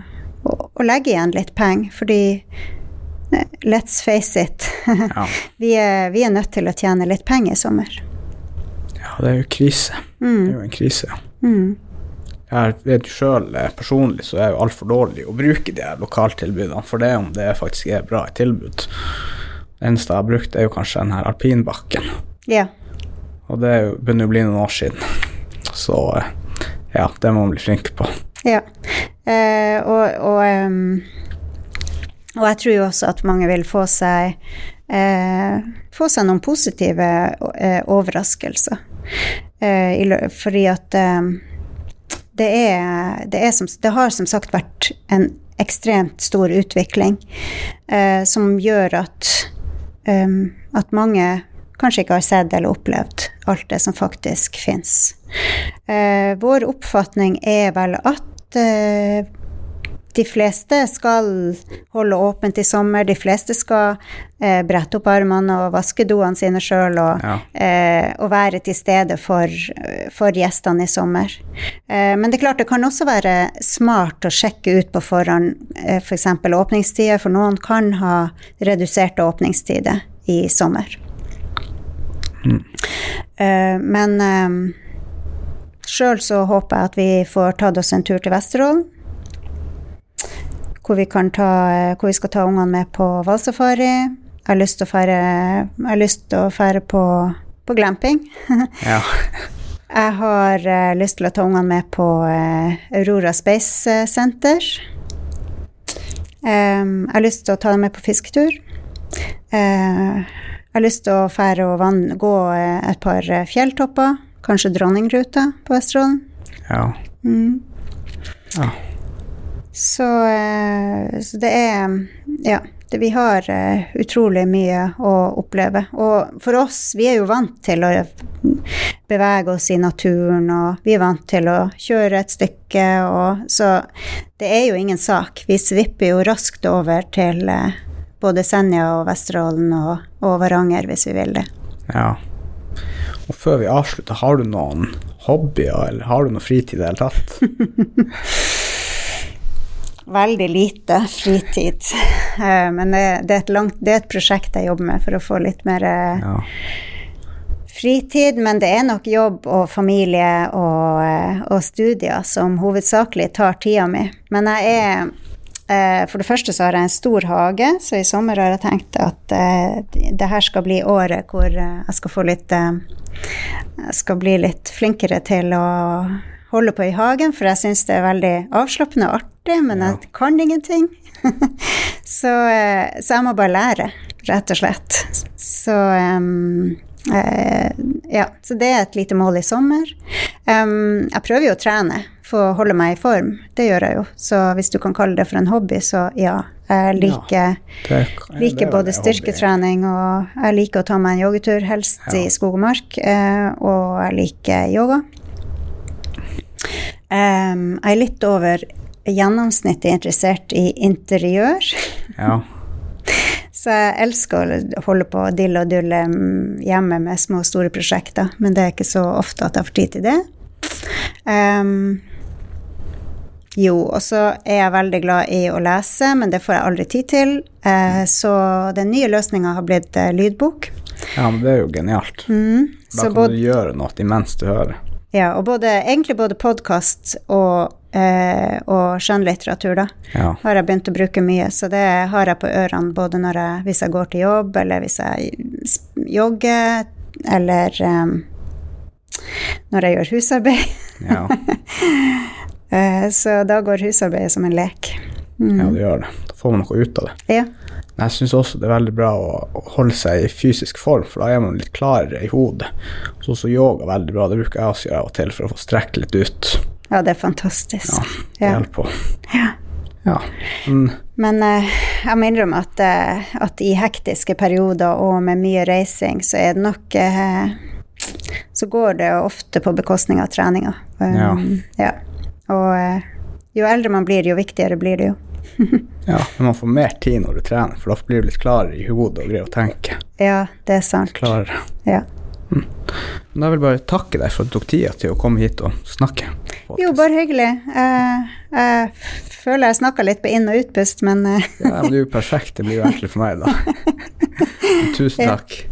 og legge igjen litt penger, fordi eh, let's face it, Ja. vi, er, vi er nødt til å tjene litt penger i sommer. ja, det er jo krise. Det er jo en krise. Mm. Jeg vet jo sjøl personlig så er jeg jo altfor dårlig å bruke de her lokaltilbudene for det om det faktisk er bra tilbud. Det eneste jeg har brukt, er jo kanskje den her alpinbakken. Ja. Og det begynner jo, å bli noen år siden. Så eh, ja, det må man bli flink på. Ja. Eh, og, og, um, og jeg tror jo også at mange vil få seg eh, få seg noen positive eh, overraskelser. Eh, fordi at det er, det, er som, det har som sagt vært en ekstremt stor utvikling eh, som gjør at, um, at mange kanskje ikke har sett eller opplevd alt det som faktisk fins. Eh, vår oppfatning er vel at eh, de fleste skal holde åpent i sommer, de fleste skal eh, brette opp armene og vaske doene sine sjøl og, Ja. eh, og være til stede for, for gjestene i sommer. Eh, men det er klart det kan også være smart å sjekke ut på forhånd eh, f.eks. For åpningstider, for noen kan ha reduserte åpningstider i sommer. Eh, men eh, sjøl så håper jeg at vi får tatt oss en tur til Vesterålen. Hvor vi, kan ta, eh, hvor vi skal ta ungene med på hvalsafari. Jeg har lyst til å fære, på, på glamping. Ja. Jeg har uh, lyst til å ta ungene med på uh, Aurora Space Center. Um, jeg har lyst til å ta dem med på fisketur. Uh, jeg har lyst til å fære og vann, gå eh, et par eh, fjelltopper. Kanskje Dronningruta på Vesterålen. ja. Mm. Ja. Så, eh, så det er Ja. det, vi har uh, utrolig mye å oppleve. Og for oss, vi er jo vant til å bevege oss i naturen, og vi er vant til å kjøre et stykke, og så det er jo ingen sak. Vi svipper jo raskt over til uh, både Senja og Vesterålen og, og Varanger hvis vi vil det. Ja. Og før vi avslutter, har du noen hobbyer, eller har du noe fritid i det hele tatt? Veldig lite fritid. Eh, men det, det, er langt, det, er et prosjekt jeg jobber med for å få litt mer eh, ja. fritid. Men det er nok jobb og familie og, eh, og studier som hovedsakelig tar tida mi. Men jeg er for det første så har jeg en stor hage, så i sommer har jeg tenkt at det her skal bli året hvor jeg skal få litt Jeg skal bli litt flinkere til å holde på i hagen, for jeg syns det er veldig avslappende og artig, men ja. jeg kan ingenting. så, eh, så, jeg må bare lære, rett og slett. Så um, uh, ja, så det er et lite mål i sommer. Um, jeg prøver jo å trene for å holde meg i form. Det gjør jeg jo. Så hvis du kan kalle det for en hobby, så ja. Jeg liker, ja, liker både styrketrening og jeg liker å ta meg en joggetur, helst ja. i skog og mark. Uh, og jeg liker yoga. Um, jeg er litt over gjennomsnittet interessert i interiør. Ja. Så jeg elsker å holde på og dille og dulle hjemme med små og store prosjekter, men det er ikke så ofte at jeg får tid til det. Um, jo, og så er jeg veldig glad i å lese, men det får jeg aldri tid til. Eh, så den nye løsninga har blitt eh, lydbok. Ja, men det er jo genialt. Mm, da kan både, du gjøre noe imens du hører. Ja, og både, egentlig både podkast og, eh, og skjønnlitteratur, da, ja. har jeg begynt å bruke mye. Så det har jeg på ørene både jeg, hvis jeg går til jobb, eller hvis jeg jogger, eller um, når jeg gjør husarbeid. Ja. Eh, så da går husarbeidet som en lek. Mm. Ja, det gjør det. Da får man noe ut av det. Ja. Men jeg syns også det er veldig bra å holde seg i fysisk form, for da er man litt klarere i hodet. Så også yoga er veldig bra. Det bruker jeg også gjøre av og til for å få strekt litt ut. Ja, det er fantastisk. Ja, det ja. hjelper på. Ja. ja. Men, Men uh, jeg må innrømme at, uh, at, i hektiske perioder og med mye reising, så er det nok uh, Så går det ofte på bekostning av treninga. Um, ja. ja. Og jo eldre man blir, jo viktigere blir det jo. ja, men man får mer tid når du trener, for da blir du litt klarere i hodet og greier å tenke. Ja, det er sant. Klarere. Ja. Mm. Vil jeg bare takke deg for at du tok tida til å komme hit og snakke. Jo, bare hyggelig. Jeg, jeg føler jeg snakka litt på inn- og utpust, men. Ja, men det er jo perfekt. Det blir jo egentlig for meg, da. Tusen takk.